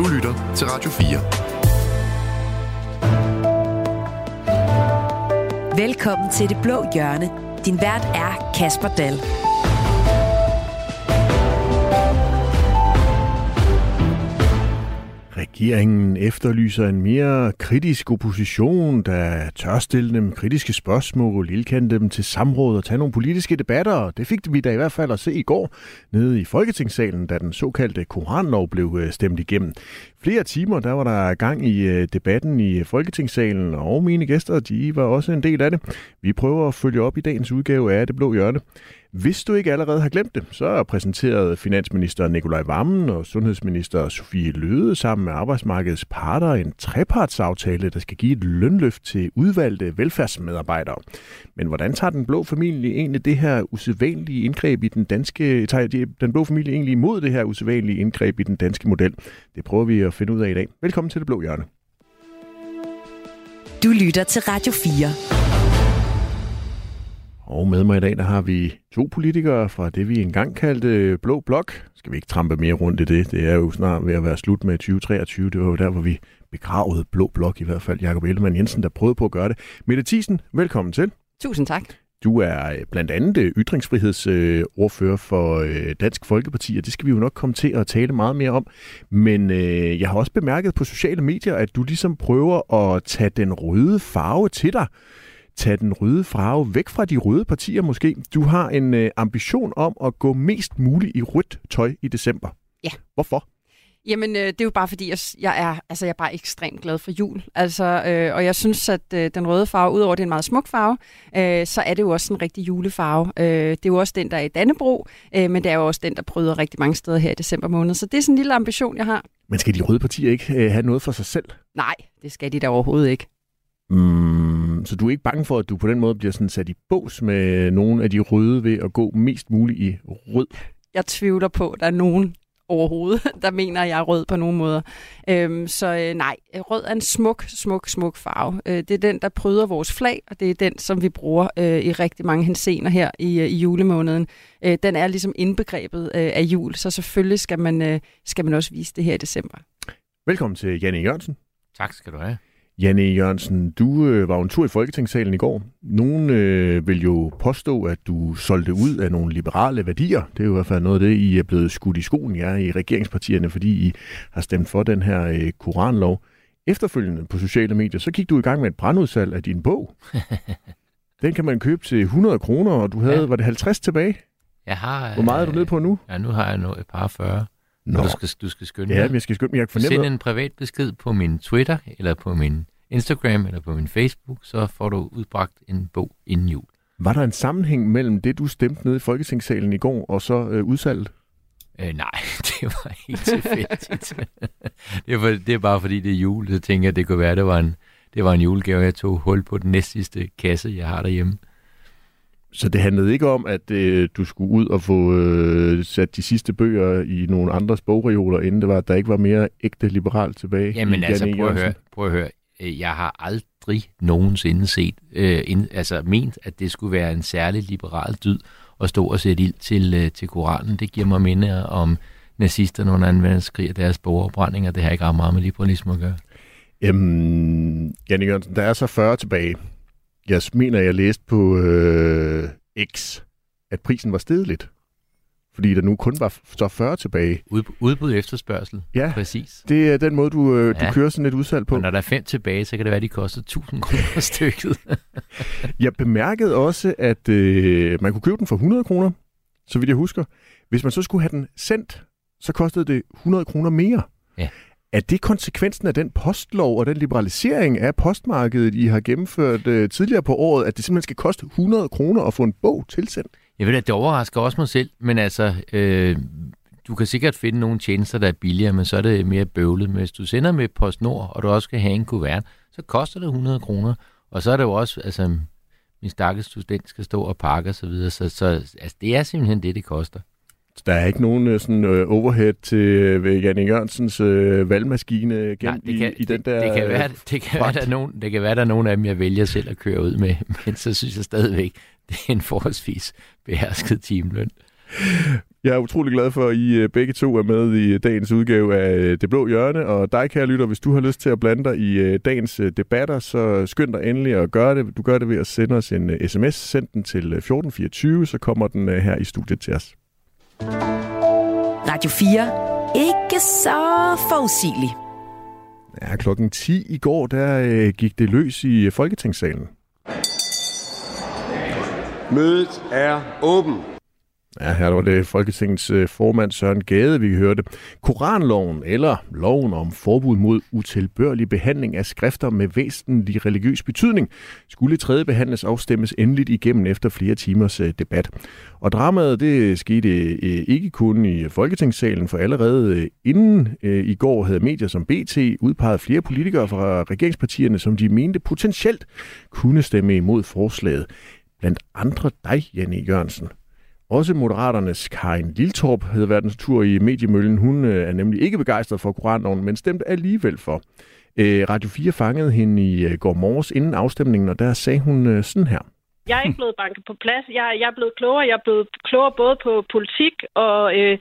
Du lytter til Radio 4. Velkommen til Det Blå Hjørne. Din vært er Kasper Dahl. Regeringen efterlyser en mere kritisk opposition, der tør stille dem kritiske spørgsmål, lildkende dem til samråd og tage nogle politiske debatter. Det fik vi da i hvert fald at se i går nede i Folketingssalen, da den såkaldte koranlov blev øh, stemt igennem. Flere timer, der var der gang i øh, debatten i Folketingssalen, og mine gæster, de var også en del af det. Vi prøver at følge op i dagens udgave af Det Blå Hjørne. Hvis du ikke allerede har glemt det, så præsenterede finansminister Nikolaj Vammen og sundhedsminister Sofie Løde sammen med arbejdsmarkedets parter en trepartsaftale, der skal give et lønløft til udvalgte velfærdsmedarbejdere. Men hvordan tager den blå familie egentlig det her usædvanlige indgreb i den danske, tager den blå familie egentlig imod det her usædvanlige indgreb i den danske model? Det prøver vi at finde ud af i dag. Velkommen til Det Blå Hjørne. Du lytter til Radio 4. Og med mig i dag, der har vi to politikere fra det, vi engang kaldte Blå Blok. Skal vi ikke trampe mere rundt i det? Det er jo snart ved at være slut med 2023. Det var jo der, hvor vi begravede Blå Blok, i hvert fald Jakob Ellemann Jensen, der prøvede på at gøre det. Mette Thiesen, velkommen til. Tusind tak. Du er øh, blandt andet øh, ytringsfrihedsordfører for øh, Dansk Folkeparti, og det skal vi jo nok komme til at tale meget mere om. Men jeg har også bemærket på sociale medier, at du ligesom prøver at tage den røde farve til dig tage den røde farve væk fra de røde partier måske. Du har en øh, ambition om at gå mest muligt i rødt tøj i december. Ja. Hvorfor? Jamen, øh, det er jo bare fordi, jeg, jeg, er, altså, jeg er bare ekstremt glad for jul. Altså, øh, og jeg synes, at øh, den røde farve, udover at det er en meget smuk farve, øh, så er det jo også en rigtig julefarve. Øh, det er jo også den, der er i Dannebro, øh, men det er jo også den, der bryder rigtig mange steder her i december måned. Så det er sådan en lille ambition, jeg har. Men skal de røde partier ikke øh, have noget for sig selv? Nej, det skal de da overhovedet ikke. Mm, så du er ikke bange for, at du på den måde bliver sådan sat i bås med nogle af de røde ved at gå mest muligt i rød? Jeg tvivler på, at der er nogen overhovedet, der mener, at jeg er rød på nogen måder. Øhm, så øh, nej, rød er en smuk, smuk, smuk farve. Øh, det er den, der pryder vores flag, og det er den, som vi bruger øh, i rigtig mange hensener her i, øh, i julemåneden. Øh, den er ligesom indbegrebet øh, af jul, så selvfølgelig skal man, øh, skal man også vise det her i december. Velkommen til Janne Jørgensen. Tak skal du have. Janne Jørgensen, du øh, var en tur i Folketingssalen i går. Nogen øh, vil jo påstå, at du solgte ud af nogle liberale værdier. Det er jo i hvert fald noget af det, I er blevet skudt i skoen ja, i regeringspartierne, fordi I har stemt for den her øh, koranlov. Efterfølgende på sociale medier, så gik du i gang med et brandudsalg af din bog. den kan man købe til 100 kroner, og du havde, ja. var det 50 tilbage? Jeg har... Hvor meget er du nede på nu? Ja, nu har jeg nu et par 40. Nå. Du skal, du skal skynde Ja, men jeg skal skynde mig. Jeg kan Send en privat besked på min Twitter, eller på min Instagram, eller på min Facebook, så får du udbragt en bog inden jul. Var der en sammenhæng mellem det, du stemte nede i Folketingssalen i går, og så øh, udsalget? Øh, nej, det var helt tilfældigt. det, er for, det er bare fordi, det er jul, så tænker jeg, det kunne være, det var en, det var en julegave. Jeg tog hul på den næste sidste kasse, jeg har derhjemme. Så det handlede ikke om, at øh, du skulle ud og få øh, sat de sidste bøger i nogle andres bogreoler, inden det var, at der ikke var mere ægte liberalt tilbage? Jamen altså, prøv at, høre, prøv at høre. Øh, jeg har aldrig nogensinde set, øh, ind, altså ment, at det skulle være en særlig liberal dyd at stå og sætte ild til, øh, til Koranen. Det giver mig minder om nazisterne under 2. verdenskrig og deres borgerbrændinger. Det har ikke ret meget med liberalisme at gøre. Øhm, Janne Jørgensen, der er så 40 tilbage. Jeg mener, jeg læste på øh, X, at prisen var steget lidt. Fordi der nu kun var så 40 tilbage. Ud, udbud efterspørgsel. Ja, præcis. det er den måde, du, øh, ja. du kører sådan et udsalg på. Og når der er fem tilbage, så kan det være, at de koster 1000 kroner stykket. jeg bemærkede også, at øh, man kunne købe den for 100 kroner, så vidt jeg husker. Hvis man så skulle have den sendt, så kostede det 100 kroner mere. Ja. Er det konsekvensen af den postlov og den liberalisering af postmarkedet, I har gennemført øh, tidligere på året, at det simpelthen skal koste 100 kroner at få en bog tilsendt? Jeg ved at det overrasker også mig selv, men altså, øh, du kan sikkert finde nogle tjenester, der er billigere, men så er det mere bøvlet. Men hvis du sender med PostNord, og du også skal have en kuvert, så koster det 100 kroner. Og så er det jo også, altså, min stakkels student skal stå og pakke og så videre, så, så altså, det er simpelthen det, det koster. Så der er ikke nogen uh, sådan uh, overhead til uh, Janne Jørgensens uh, valgmaskine gemt Nej, det kan, i, i den der det, det kan være, det kan være, der er nogen, det kan være, der er nogen af dem, jeg vælger selv at køre ud med, men så synes jeg stadigvæk, det er en forholdsvis behersket timeløn. Jeg er utrolig glad for, at I øh, begge to er med i dagens udgave af øh, Det Blå Hjørne. Og dig, kære lytter, hvis du har lyst til at blande dig i øh, dagens debatter, så skynd dig endelig at gøre det. Du gør det ved at sende os en sms. Send den til 1424, så kommer den her i studiet til os. Radio 4. Ikke så forudsigeligt. Ja, klokken 10 i går, der gik det løs i Folketingssalen. Mødet er åben. Ja, her var det Folketingets øh, formand Søren Gade, vi hørte. Koranloven, eller loven om forbud mod utilbørlig behandling af skrifter med væsentlig religiøs betydning, skulle tredje behandles og stemmes endeligt igennem efter flere timers øh, debat. Og dramaet, det skete øh, ikke kun i Folketingssalen, for allerede inden i går havde medier som BT udpeget flere politikere fra regeringspartierne, som de mente potentielt kunne stemme imod forslaget. Blandt andre dig, Janne Jørgensen. Også Moderaternes Karin Liltorp havde været en tur i mediemøllen. Hun øh, er nemlig ikke begejstret for koranloven, men stemte alligevel for. Øh, Radio 4 fangede hende i øh, går morges inden afstemningen, og der sagde hun sådan her. Jeg er ikke blevet banket på plads. Jeg, jeg er blevet klogere. Jeg er blevet klogere både på politik og øh,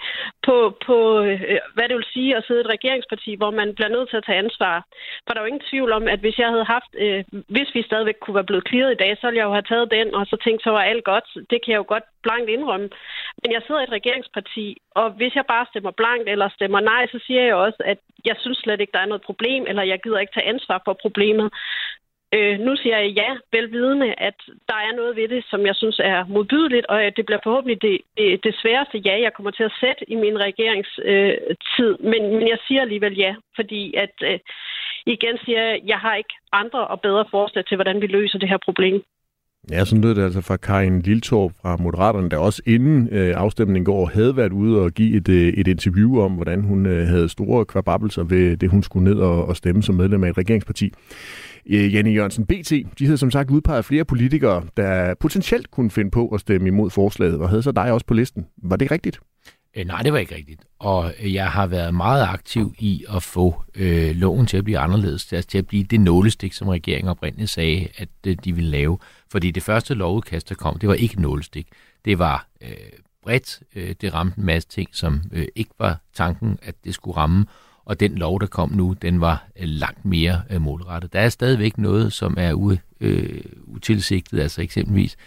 på, på øh, hvad det vil sige at sidde i et regeringsparti, hvor man bliver nødt til at tage ansvar. For der er jo ingen tvivl om, at hvis jeg havde haft, øh, hvis vi stadigvæk kunne være blevet clearet i dag, så ville jeg jo have taget den, og så tænkt, så var alt godt. Det kan jeg jo godt blankt indrømme. Men jeg sidder i et regeringsparti, og hvis jeg bare stemmer blankt eller stemmer nej, så siger jeg også, at jeg synes slet ikke, der er noget problem, eller jeg gider ikke tage ansvar for problemet. Øh, nu siger jeg ja, velvidende, at der er noget ved det, som jeg synes er modbydeligt, og det bliver forhåbentlig det, det, det sværeste ja, jeg kommer til at sætte i min regeringstid. Øh, men, men jeg siger alligevel ja, fordi at øh, igen siger jeg, jeg har ikke andre og bedre forslag til, hvordan vi løser det her problem. Ja, sådan lød det altså fra Karin Liltorp fra Moderaterne, der også inden øh, afstemningen går havde været ude og give et, øh, et interview om, hvordan hun øh, havde store kvababelser ved det, hun skulle ned og, og stemme som medlem af et regeringsparti. Øh, Janne Jørgensen BT, de havde som sagt udpeget flere politikere, der potentielt kunne finde på at stemme imod forslaget, og havde så dig også på listen. Var det rigtigt? Øh, nej, det var ikke rigtigt. Og øh, jeg har været meget aktiv i at få øh, loven til at blive anderledes, altså til at blive det nålestik, som regeringen oprindeligt sagde, at øh, de ville lave. Fordi det første lovudkast, der kom, det var ikke nålestik. Det var øh, bredt. Øh, det ramte en masse ting, som øh, ikke var tanken, at det skulle ramme og den lov, der kom nu, den var øh, langt mere øh, målrettet. Der er stadigvæk noget, som er u, øh, utilsigtet, altså eksempelvis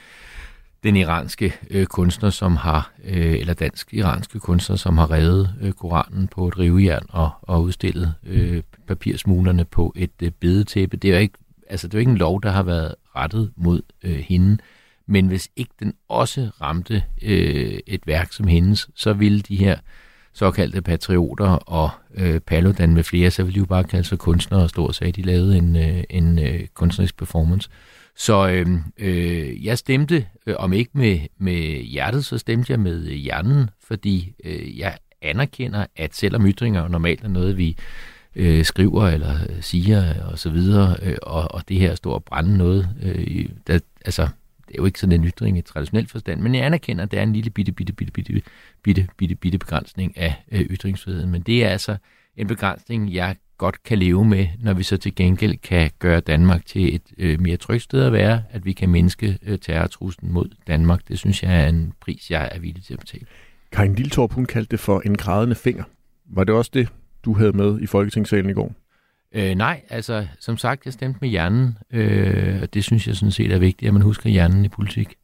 den iranske øh, kunstner, som har, øh, eller dansk-iranske kunstner, som har revet øh, Koranen på et rivejern og, og udstillet øh, papirsmuglerne på et øh, bedetæppe. Det er jo ikke, altså det er jo ikke en lov, der har været rettet mod øh, hende, men hvis ikke den også ramte øh, et værk som hendes, så ville de her såkaldte patrioter og øh, Paludan med flere, så ville de jo bare kalde sig kunstnere og stå og sige, at de lavede en, øh, en øh, kunstnerisk performance. Så øh, øh, jeg stemte, øh, om ikke med, med hjertet, så stemte jeg med hjernen, fordi øh, jeg anerkender, at selvom ytringer normalt er noget, vi øh, skriver eller øh, siger og så videre, øh, og, og det her står og brænde noget, øh, der, altså det er jo ikke sådan en ytring i traditionel forstand, men jeg anerkender, at der er en lille bitte, bitte, bitte, bitte, bitte, bitte, bitte begrænsning af øh, ytringsfriheden. Men det er altså en begrænsning, jeg godt kan leve med, når vi så til gengæld kan gøre Danmark til et øh, mere trygt sted at være, at vi kan mindske øh, terrortruslen mod Danmark. Det synes jeg er en pris, jeg er villig til at betale. Karin Liltorp, hun kaldte det for en grædende finger. Var det også det, du havde med i Folketingssalen i går? Øh, nej, altså som sagt, jeg stemte med hjernen, øh, og det synes jeg sådan set er vigtigt, at man husker hjernen i politik.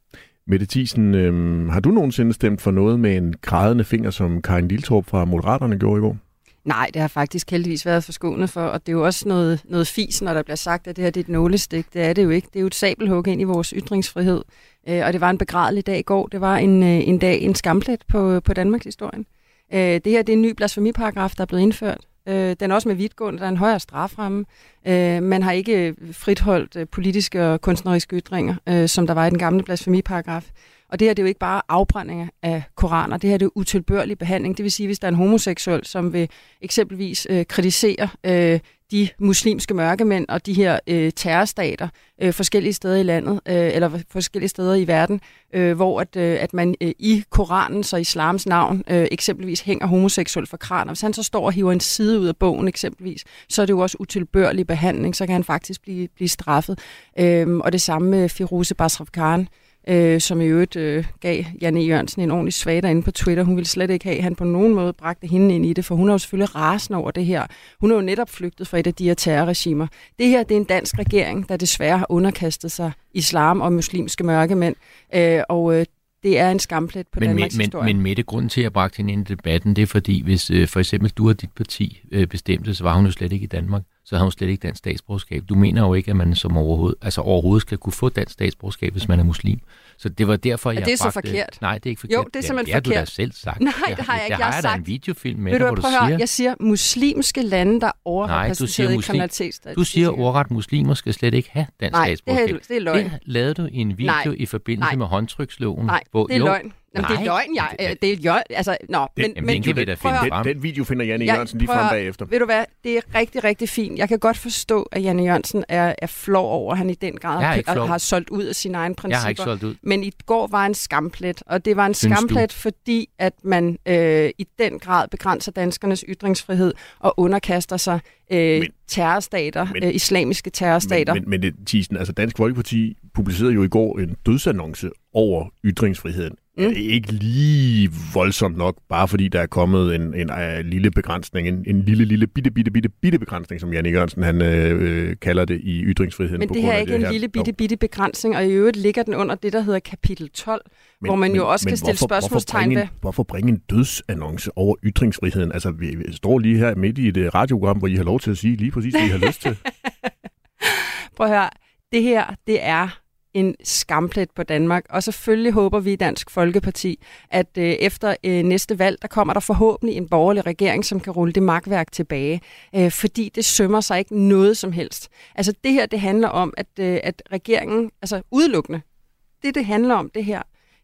Mette Thiesen, øh, har du nogensinde stemt for noget med en grædende finger, som Karin Liltorp fra Moderaterne gjorde i går? Nej, det har faktisk heldigvis været forskånet for, og det er jo også noget, noget fis, når der bliver sagt, at det her det er et nålestik. Det er det jo ikke. Det er jo et sabelhug ind i vores ytringsfrihed. Øh, og det var en begrædelig dag i går. Det var en, øh, en dag, en skamplet på, på Danmarks historien. Øh, det her det er en ny blasfemiparagraf, der er blevet indført. Øh, den er også med vidtgående, der er en højere straframme. Øh, man har ikke fritholdt øh, politiske og kunstneriske ytringer, øh, som der var i den gamle blasfemiparagraf. Og det her det er jo ikke bare afbrændinger af koraner, det her det er utilbørlig behandling. Det vil sige, hvis der er en homoseksuel, som vil eksempelvis øh, kritisere øh, de muslimske mørkemænd og de her øh, terrorstater øh, forskellige steder i landet, øh, eller forskellige steder i verden, øh, hvor at, øh, at man øh, i Koranens og islams navn øh, eksempelvis hænger homoseksuel for kraner. Hvis han så står og hiver en side ud af bogen eksempelvis, så er det jo også utilbørlig behandling, så kan han faktisk blive, blive straffet. Øh, og det samme med Firoze Basraf Khan, øh, som i øvrigt øh, gav Janne Jørgensen en ordentlig svag derinde på Twitter. Hun ville slet ikke have, at han på nogen måde bragte hende ind i det, for hun er jo selvfølgelig rasende over det her. Hun er jo netop flygtet fra et af de her terrorregimer. Det her det er en dansk regering, der desværre har underkastet sig islam og muslimske mørkemænd, øh, og øh, det er en skamplet på men, Danmarks men, historie. Men Mette, grunden til, at jeg bragte hende ind i debatten, det er fordi, hvis øh, for eksempel du og dit parti øh, bestemte, så var hun jo slet ikke i Danmark. Så har hun slet ikke dansk statsborgerskab. Du mener jo ikke, at man som overhovedet, altså overhovedet skal kunne få dansk statsborgerskab, hvis man er muslim. Så det var derfor, jeg det er så bragte... forkert? Nej, det er ikke forkert. Jo, det er simpelthen det har forkert. du da selv sagt. Nej, det har jeg ikke. Det Jeg har har jeg da en videofilm med dig, du, hvor du at høre, siger... jeg siger muslimske lande, der er overrepræsenteret siger i kriminalitetsstatistikker. Du siger ordret, muslimer skal slet ikke have dansk Nej, det er, statsborgerskab. det er løgn. Det lavede du i en video Nej. i forbindelse Nej. med håndtryksloven. Nej, hvor, det er jo, løgn. Jamen, det er Nej. løgn, jeg, Men øh, det er løgn. Altså, nå, men, Den- Jamen, men den da prøv. Den, den video finder Janne Jeg- Jørgensen lige frem bagefter. Ved du hvad, det er rigtig, rigtig fint. Jeg kan godt forstå, at Janne Jørgensen er, er flov over, at han i den grad har, flov. har solgt ud af sine egne principper. Jeg har ikke solgt ud. Men i går var en skamplet, og det var en Synes du? skamplet, fordi at man øh, i den grad begrænser danskernes ytringsfrihed og underkaster sig øh, Men- terrorstater, men- øh, islamiske terrorstater. Men, men, men det, Thyssen, altså Dansk Folkeparti publicerede jo i går en dødsannonce over ytringsfriheden. Mm. Er det ikke lige voldsomt nok, bare fordi der er kommet en, en, en lille begrænsning, en, en lille, lille, bitte, bitte, bitte, bitte begrænsning, som Janne Jørgensen han, øh, kalder det i ytringsfriheden. Men det her er ikke en her. lille bitte, bitte begrænsning, og i øvrigt ligger den under det, der hedder kapitel 12, men, hvor man jo også kan stille hvorfor, spørgsmålstegn hvorfor ved. en, hvorfor bringe en dødsannonce over ytringsfriheden? Altså, vi, vi står lige her midt i et øh, radioprogram, hvor I har lov til at sige lige præcis, hvad I har lyst til. Prøv at høre, det her, det er en skamplet på Danmark, og selvfølgelig håber vi i Dansk Folkeparti, at øh, efter øh, næste valg, der kommer der forhåbentlig en borgerlig regering, som kan rulle det magtværk tilbage, øh, fordi det sømmer sig ikke noget som helst. Altså det her, det handler om, at, øh, at regeringen, altså udelukkende, det det handler om det her,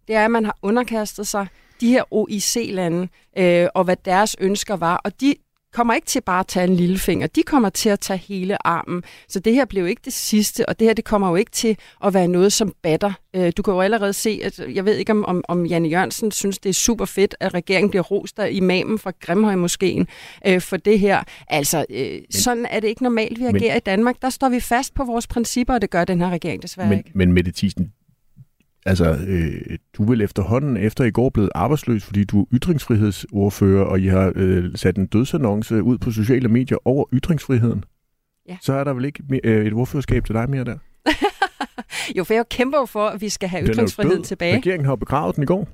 det er, at man har underkastet sig de her OIC-lande, øh, og hvad deres ønsker var, og de kommer ikke til bare at tage en lille finger, de kommer til at tage hele armen. Så det her jo ikke det sidste, og det her det kommer jo ikke til at være noget, som batter. Øh, du kan jo allerede se, at jeg ved ikke, om, om, om Janne Jørgensen synes, det er super fedt, at regeringen bliver rost af imamen fra Grimhøj-moskeen øh, for det her. Altså, øh, sådan er det ikke normalt, vi Men- agerer i Danmark. Der står vi fast på vores principper, og det gør den her regering desværre Men, ikke. men Mette Thiesen, altså, øh, du vel efterhånden efter i går blevet arbejdsløs, fordi du er ytringsfrihedsordfører, og I har øh, sat en dødsannonce ud på sociale medier over ytringsfriheden. Ja. Så er der vel ikke øh, et ordførerskab til dig mere der? Jo, for jeg kæmper jo for, at vi skal have Den ytringsfriheden tilbage. Regeringen har begravet den i går.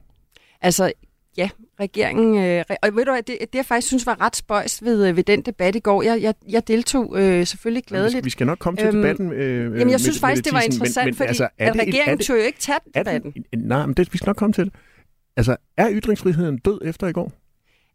Altså, ja, regeringen... Øh, og ved du det, det jeg faktisk synes var ret spøjst ved, øh, ved den debat i går, jeg, jeg, jeg deltog øh, selvfølgelig glædeligt. vi skal nok komme til Øhm, debatten. Øh, Jamen, jeg synes faktisk, det var interessant, fordi altså, at regeringen det, tog jo ikke tage debatten. det, nej, men det, vi skal nok komme til det. Altså, er ytringsfriheden død efter i går?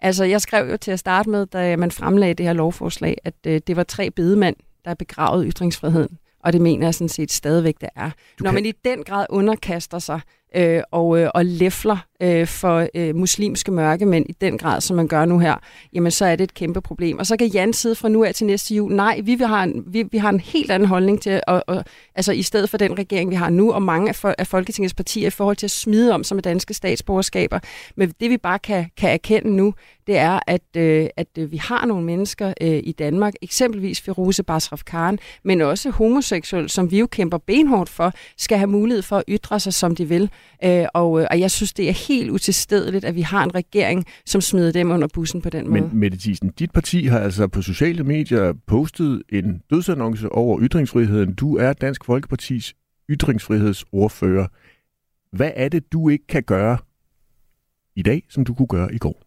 Altså, jeg skrev jo til at starte med, da man fremlagde det her lovforslag, at øh, det var tre bedemænd, der begravede ytringsfriheden. Og det mener jeg sådan set stadigvæk, det er. Du Når kan- man i den grad underkaster sig øh, og, øh, og læfler øh, for øh, muslimske mørkemænd i den grad, som man gør nu her, jamen så er det et kæmpe problem. Og så kan Jan sidde fra nu af til næste jul. Nej, vi, vi, har, en, vi, vi har en helt anden holdning til, og, og, altså i stedet for den regering, vi har nu, og mange af, af Folketingets partier i forhold til at smide om som med danske statsborgerskaber. Men det vi bare kan, kan erkende nu, det er, at, øh, at øh, vi har nogle mennesker øh, i Danmark, eksempelvis Firoze Basraf Khan, men også homoseksuelle, som vi jo kæmper benhårdt for, skal have mulighed for at ytre sig, som de vil. Øh, og, øh, og jeg synes, det er helt utilstedeligt, at vi har en regering, som smider dem under bussen på den måde. Men Mette Thiesen, dit parti har altså på sociale medier postet en dødsannonce over ytringsfriheden. Du er Dansk Folkepartis ytringsfrihedsordfører. Hvad er det, du ikke kan gøre i dag, som du kunne gøre i går?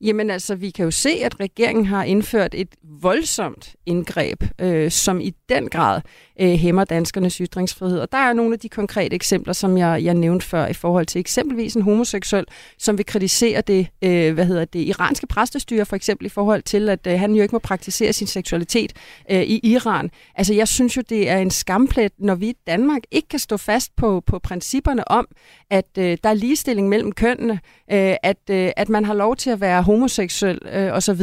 Jamen altså, vi kan jo se, at regeringen har indført et voldsomt indgreb, øh, som i den grad øh, hæmmer danskernes ytringsfrihed. Og der er nogle af de konkrete eksempler, som jeg, jeg nævnte før, i forhold til eksempelvis en homoseksuel, som vil kritisere det, øh, hvad hedder det iranske præstestyre, for eksempel i forhold til, at øh, han jo ikke må praktisere sin seksualitet øh, i Iran. Altså, jeg synes jo, det er en skamplet, når vi i Danmark ikke kan stå fast på, på principperne om, at øh, der er ligestilling mellem kønnene, øh, at, øh, at man har lov til at være homoseksuel øh, osv.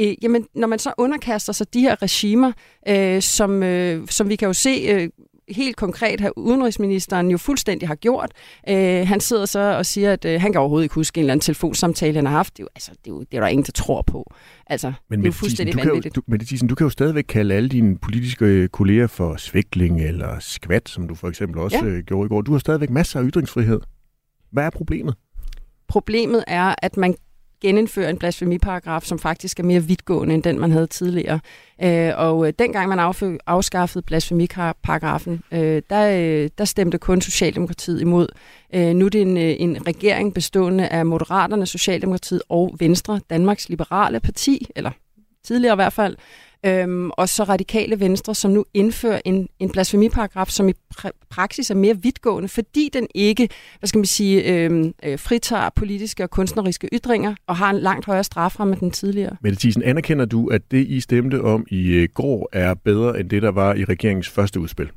Øh, jamen, når man så underkaster sig de her regimer, øh, som, øh, som vi kan jo se... Øh, helt konkret har udenrigsministeren jo fuldstændig har gjort. Øh, han sidder så og siger, at øh, han kan overhovedet ikke huske en eller anden telefonsamtale, han har haft. Det er jo, altså, det er jo, det er der ingen, der tror på. Altså, Men det er jo Mette Thiesen, fuldstændig du kan jo, vanvittigt. du, Mette Thiesen, du kan jo stadigvæk kalde alle dine politiske øh, kolleger for svækling eller skvat, som du for eksempel også Ja. ja. gjorde i går. Du har stadigvæk masser af ytringsfrihed. Hvad er problemet? Problemet er, at man genindføre en blasfemiparagraf, som faktisk er mere vidtgående end den, man havde tidligere. Øh, og øh, dengang man affø- afskaffede blasfemiparagrafen, øh, der, øh, der stemte kun Socialdemokratiet imod. Øh, nu er det en, øh, en regering bestående af Moderaterne, Socialdemokratiet og Venstre, Danmarks Liberale Parti, eller tidligere i hvert fald, Øhm, og så radikale venstre, som nu indfører en, en blasfemiparagraf, som i pra- praksis er mere vidtgående, fordi den ikke, hvad skal man sige, øhm, øh, fritager politiske og kunstneriske ytringer, og har en langt højere strafferamme end den tidligere. Mette Thiesen, anerkender du, at det, I stemte om i øh, går, er bedre end det, der var i regeringens første udspil?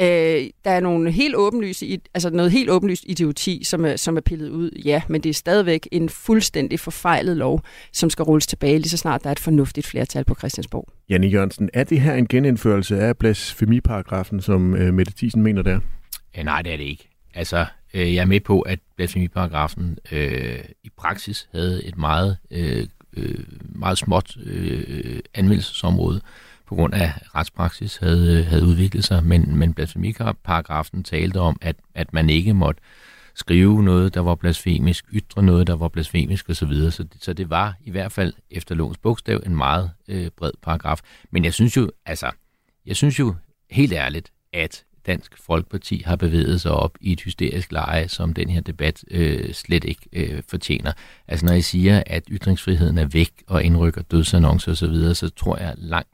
Øh, der er nogle helt åbenlyse, altså noget helt åbenlyst idioti, som er, som er pillet ud, ja, men det er stadigvæk en fuldstændig forfejlet lov, som skal rulles tilbage lige så snart der er et fornuftigt flertal på Christiansborg. Janne Jørgensen, er det her en genindførelse af blasfemiparagrafen, som øh, Mette Thiesen mener der? Ja, nej, det er det ikke. Altså, øh, jeg er med på, at blasfemiparagrafen øh, i praksis havde et meget, øh, øh, meget småt øh, anvendelsesområde på grund af retspraksis havde, øh, havde udviklet sig, men, men blasfemiparagrafen talte om, at, at man ikke måtte skrive noget, der var blasfemisk, ytre noget, der var blasfemisk osv. Så, det- så det var i hvert fald efter lovens bogstav en meget øh, bred paragraf. Men jeg synes jo, altså, jeg synes jo helt ærligt, at Dansk Folkeparti har bevæget sig op i et hysterisk leje, som den her debat øh, slet ikke øh, fortjener. Altså når jeg siger, at ytringsfriheden er væk og indrykker dødsannoncer osv., så, videre, så tror jeg langt,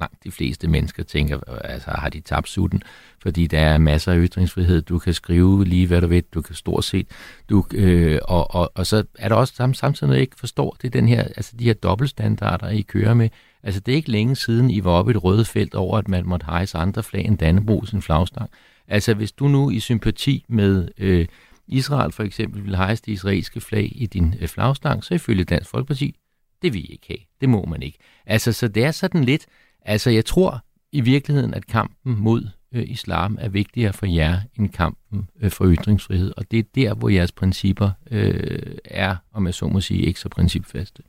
langt, de fleste mennesker tænker, altså har de tabt sutten, fordi der er masser af ytringsfrihed. Du kan skrive lige hvad du ved, du kan stort set, du, øh, og, og, og så er der også sam- samtidig noget, jeg ikke forstår, det er den her, altså de her dobbeltstandarder, I kører med. Altså det er ikke længe siden, I var oppe i et røde felt over, at man måtte hejse andre flag end Dannebro sin flagstang. Altså hvis du nu i sympati med øh, Israel for eksempel vil hejse det israelske flag i din øh, flagstang, så ifølge Dansk Folkeparti, det vil I ikke have. Det må man ikke. Altså så det er sådan lidt, altså jeg tror i virkeligheden, at kampen mod øh, islam er vigtigere for jer end kampen øh, for ytringsfrihed. Og det er der, hvor jeres principper øh, er, om jeg så må sige, ikke så principfaste.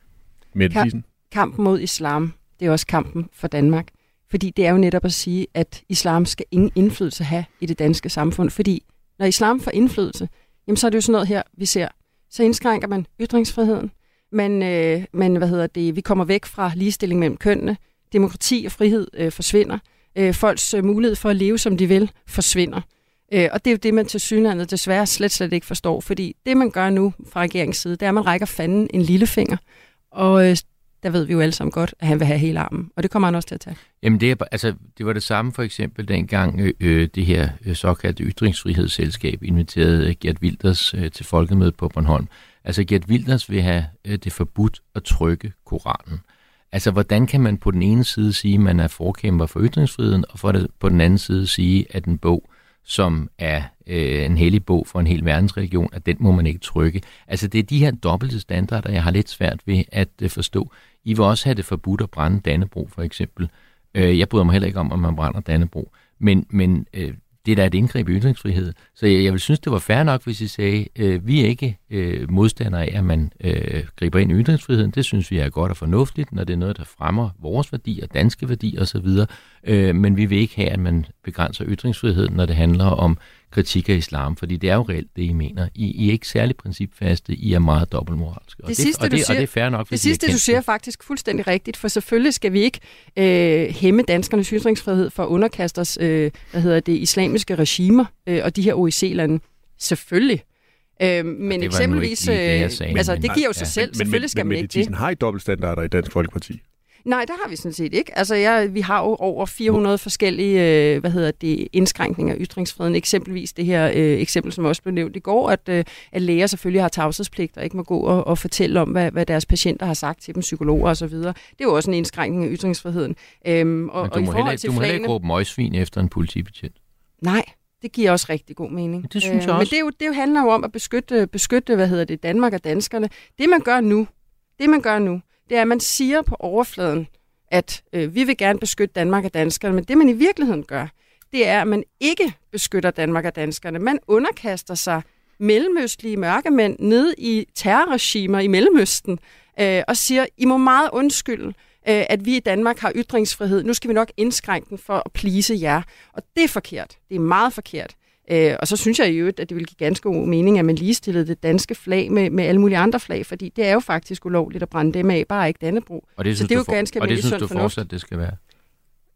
Mette? Kampen mod islam, det er også kampen for Danmark. Fordi det er jo netop at sige, at islam skal ingen indflydelse have i det danske samfund. Fordi når islam får indflydelse, jamen så er det jo sådan noget her, vi ser. Så indskrænker man ytringsfriheden. Men, øh, men hvad hedder det, vi kommer væk fra ligestilling mellem kønnene. Demokrati og frihed øh, forsvinder. Øh, folks øh, mulighed for at leve, som de vil, forsvinder. Øh, og det er jo det, man til synlandet desværre slet, slet ikke forstår. Fordi det, man gør nu fra regeringens side, det er, at man rækker fanden en lillefinger. Og øh, der ved vi jo alle sammen godt, at han vil have hele armen. Og det kommer han også til at tage. Jamen det, er, altså, det var det samme for eksempel dengang øh, øh, det her øh, såkaldte ytringsfrihedsselskab inviterede øh, Gert Wilders øh, til folkemødet på Bornholm. Altså Gert Wilders vil have øh, det forbudt at trykke Koranen. Altså hvordan kan man på den ene side sige, at man er forkæmper for ytringsfriheden, og for det, på den anden side sige, at en bog, som er øh, en hellig bog for en hel verdensreligion, at den må man ikke trykke. Altså det er de her dobbelte standarder, jeg har lidt svært ved at øh, forstå. I vil også have det forbudt at brænde Dannebro for eksempel. Øh, jeg bryder mig heller ikke om, at man brænder Dannebro. Men, men øh, det er da et indgreb i ytringsfrihed. Så jeg, jeg vil synes, det var fair nok, hvis I sagde, øh, vi er ikke øh, modstandere af, at man øh, griber ind i ytringsfriheden. Det synes vi er godt og fornuftigt, når det er noget, der fremmer vores værdier, danske værdier osv. Øh, men vi vil ikke have, at man begrænser ytringsfriheden, når det handler om kritik af islam, fordi det er jo reelt det, I mener. I, I er ikke særlig principfaste, I er meget dobbeltmoralske. Og Det det, sidste, og du det, siger- og det er fair nok, Det sidste, du siger, er faktisk fuldstændig rigtigt, for selvfølgelig skal vi ikke øh, hæmme danskernes ytringsfrihed for at underkaste os, øh, hvad hedder det, islamiske regimer øh, og de her OIC-lande. Selvfølgelig. Øh, men eksempelvis, lige det, øh, sagde, altså men- det giver jo sig Ja. selv, selvfølgelig skal men, man ikke det. Thiesen, har I dobbeltstandarder i Dansk Folkeparti? Nej, det har vi sådan set ikke. Altså, jeg, vi har jo over 400 forskellige øh, hvad hedder det, indskrænkninger af ytringsfriheden. Eksempelvis det her øh, eksempel, som også blev nævnt i går, at, øh, at læger selvfølgelig har tavshedspligt og ikke må gå og, og fortælle om, hvad, hvad deres patienter har sagt til dem, psykologer osv. Det er jo også en indskrænkning af ytringsfriheden. Øhm, og, Men og du i må, forhold heller, ikke- til du må heller ikke flagene- råbe møgsvin efter en politibetjent. Nej, det giver også rigtig god mening. Men det synes jeg Men også. det, er jo, det jo handler jo om at beskytte, beskytte hvad hedder det, Danmark og danskerne. Det man gør nu, det man gør nu, det er, at man siger på overfladen, at øh, vi vil gerne beskytte Danmark og danskerne, men det man i virkeligheden gør, det er, at man ikke beskytter Danmark og danskerne. Man underkaster sig mellemøstlige mørkemænd ned i terrorregimer i Mellemøsten øh, og siger, I må meget undskylde, øh, at vi i Danmark har ytringsfrihed. Nu skal vi nok indskrænke den for at plise jer. Og det er forkert. Det er meget forkert. Øh, og så synes jeg i øvrigt, at det vil give ganske god mening, at man ligestillede det danske flag med, med alle mulige andre flag, fordi det er jo faktisk ulovligt at brænde dem af, bare ikke Dannebro. Og det så synes det er jo for, ganske og det synes du sund fornuft. fortsat, det skal være.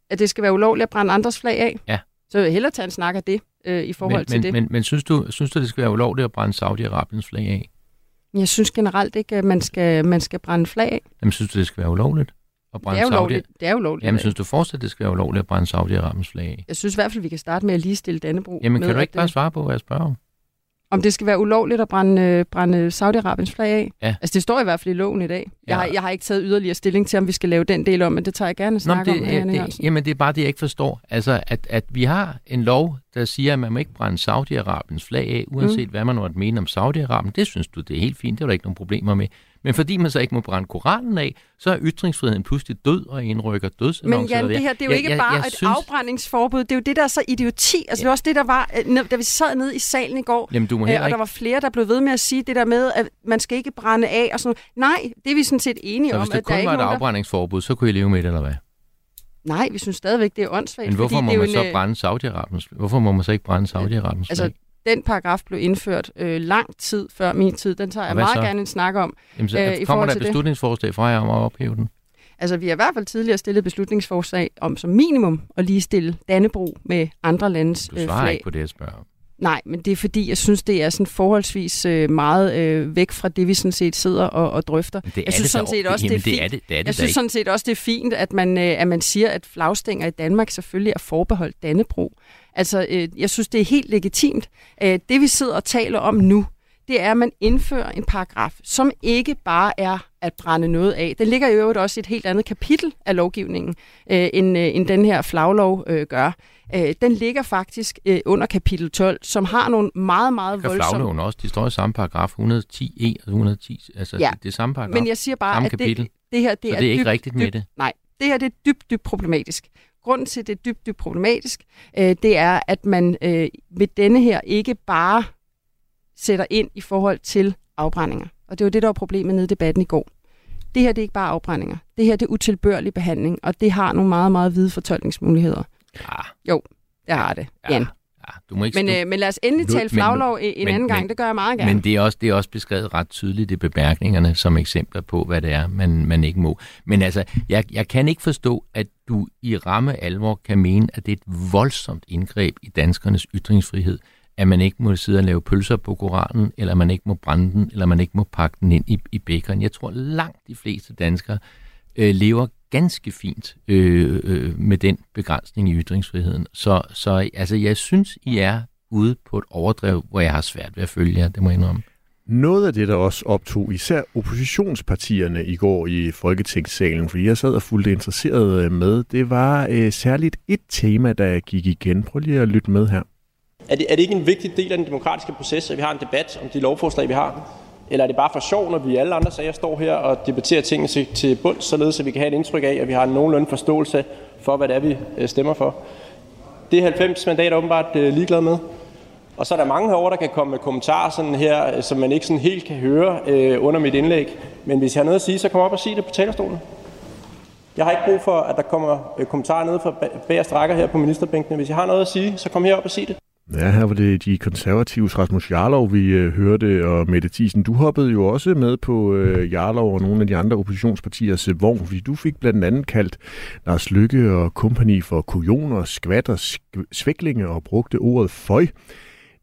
At det skal være ulovligt at brænde andres flag af? Ja. Så hellere tage en snak af det øh, i forhold men, til men, det. Men, men synes, du, synes du, det skal være ulovligt at brænde Saudi-Arabiens flag af? Jeg synes generelt ikke, at man skal, man skal brænde flag af. Jamen, synes du, det skal være ulovligt at Det brænde er Saudi-. Det er ulovligt. Jamen, synes du fortsat, det skal være ulovligt at brænde Saudi-Arabiens flag af? Jeg synes i hvert fald, vi kan starte med at ligestille Dannebro. Jamen, kan du ikke at, bare svare på, hvad jeg spørger om? Om det skal være ulovligt at brænde, øh, brænde Saudi-Arabiens flag af? Ja. Altså, det står i hvert fald i loven i dag. Jeg, Ja. har, jeg har ikke taget yderligere stilling til, om vi skal lave den del om, men det tager jeg gerne en Nå, snak men om. det, med det, Jørgensen. jamen, det er bare det, jeg ikke forstår. Altså, at, at vi har en lov, der siger, at man må ikke brænde Saudi-Arabiens flag af, uanset mm. hvad man måtte mene om Saudi-Arabien. Det synes du, det er helt fint. Det er der ikke nogen problemer med. Men fordi man så ikke må brænde Koranen af, så er ytringsfriheden pludselig død og indrykker dødsannoncer. Men Jan, det her, det er jo Jeg- ikke jeg- bare jeg et synes- afbrændingsforbud. Det er jo det, der er så idioti. Altså, det var også det, der var, øh, da vi sad nede i salen i går. Jamen, du må Øh, og der var flere, der blev ved med at sige det der med, at man skal ikke brænde af og sådan noget. Nej, det er vi sådan set enige Så om. hvis det at der er kun ikke var et der... afbrændingsforbud, så kunne I leve med det, eller hvad? Nej, vi synes stadigvæk, det er åndssvagt. Men hvorfor må man så en, øh, brænde Saudi-Arabiens Hvorfor må man så ikke brænde Saudi-Arabiens Altså, den paragraf blev indført øh, lang tid før min tid. Den tager jeg meget så? gerne en snak om. Jamen, så, øh, i kommer der et det. beslutningsforslag fra jer om at ophæve den? Altså, vi har i hvert fald tidligere stillet beslutningsforslag om som minimum at ligestille Dannebro med andre landes Du øh, svarer flag. ikke på det, jeg spørger om. Nej, men det er fordi, jeg synes, det er sådan forholdsvis øh, meget øh, væk fra det, vi sådan set sidder og, og drøfter. Men Det er Jeg synes det sådan da set også, det er Jamen, det er fint. det, det, er det Jeg synes sådan set også, det er fint, at man, øh, at man siger, at flagstænger i Danmark selvfølgelig er forbeholdt Dannebro. Altså, øh, jeg synes, det er helt legitimt. Øh, det, vi sidder og taler om nu, det er, at man indfører en paragraf, som ikke bare er at brænde noget af. Den ligger i øvrigt også i et helt andet kapitel af lovgivningen, øh, end, øh, end den her flaglov øh, gør. Øh, den ligger faktisk øh, under kapitel 12, som har nogle meget, meget Kan voldsomme... flagloven også. De står i samme paragraf, 110e og 110. Altså, Ja, det, det er samme paragraf. Men jeg siger bare, Samme at det, kapitel. det her det så er, det er ikke dybt, rigtigt med dybt, det. Nej, det her det er dybt, dybt problematisk. Grunden til, at det er dybt, dybt problematisk, øh, det er, at man øh, ved denne her ikke bare sætter ind i forhold til afbrændinger. Og det var det, der var problemet nede i debatten i går. Det her det er ikke bare afbrændinger. Det her det er utilbørlig behandling, og det har nogle meget, meget hvide fortolkningsmuligheder. Ja, Det har det, Ja. Jan. ja, du må ikke Men, øh, men lad os endelig Nu- tale men- flaglov en men- anden gang. men- Det gør jeg meget gerne. Men det er, også, det er også beskrevet ret tydeligt i bemærkningerne som eksempler på, hvad det er, man, man ikke må. Men altså, jeg, jeg kan ikke forstå, at du i ramme alvor kan mene, at det er et voldsomt indgreb i danskernes ytringsfrihed, at man ikke må sidde og lave pølser på Koranen, eller man ikke må brænde den, eller man ikke må pakke den ind i, i bækkeren. Jeg tror, langt de fleste danskere øh, lever ganske fint øh, øh, med den begrænsning i ytringsfriheden. Så, så altså, jeg synes, I er ude på et overdrev, hvor jeg har svært ved at følge jer, det må jeg indrømme. Noget af det, der også optog især oppositionspartierne i går i Folketingssalen, fordi jeg sad og fulgte interesseret øh, med, det var øh, særligt et tema, der gik igen. Prøv lige at lytte med her. Er det, er det ikke en vigtig del af den demokratiske proces, at vi har en debat om de lovforslag, vi har? Eller er det bare for sjov, når vi alle andre sager står her og debatterer tingene til, til bund, således at vi kan have et indtryk af, at vi har en nogenlunde forståelse for, hvad det er, vi øh, stemmer for? Det er 90 mandater åbenbart øh, ligeglade med. Og så er der mange herovre, der kan komme med kommentarer sådan her, øh, som man ikke sådan helt kan høre øh, under mit indlæg. Men hvis jeg har noget at sige, så kom op og sig det på talerstolen. Jeg har ikke brug for, at der kommer øh, kommentarer nede fra bagerst rækker her på ministerbænkene. Hvis jeg har noget at sige, så kom herop og sig det. Ja, her var det de konservative Rasmus Jarlov, vi øh, hørte, og Mette Thiesen, du hoppede jo også med på øh, Jarlov og nogle af de andre oppositionspartiers øh, vogn, fordi du fik blandt andet kaldt Lars Lykke og kompagni for kujoner, skvatter, sk- svæklinge og brugte ordet føj.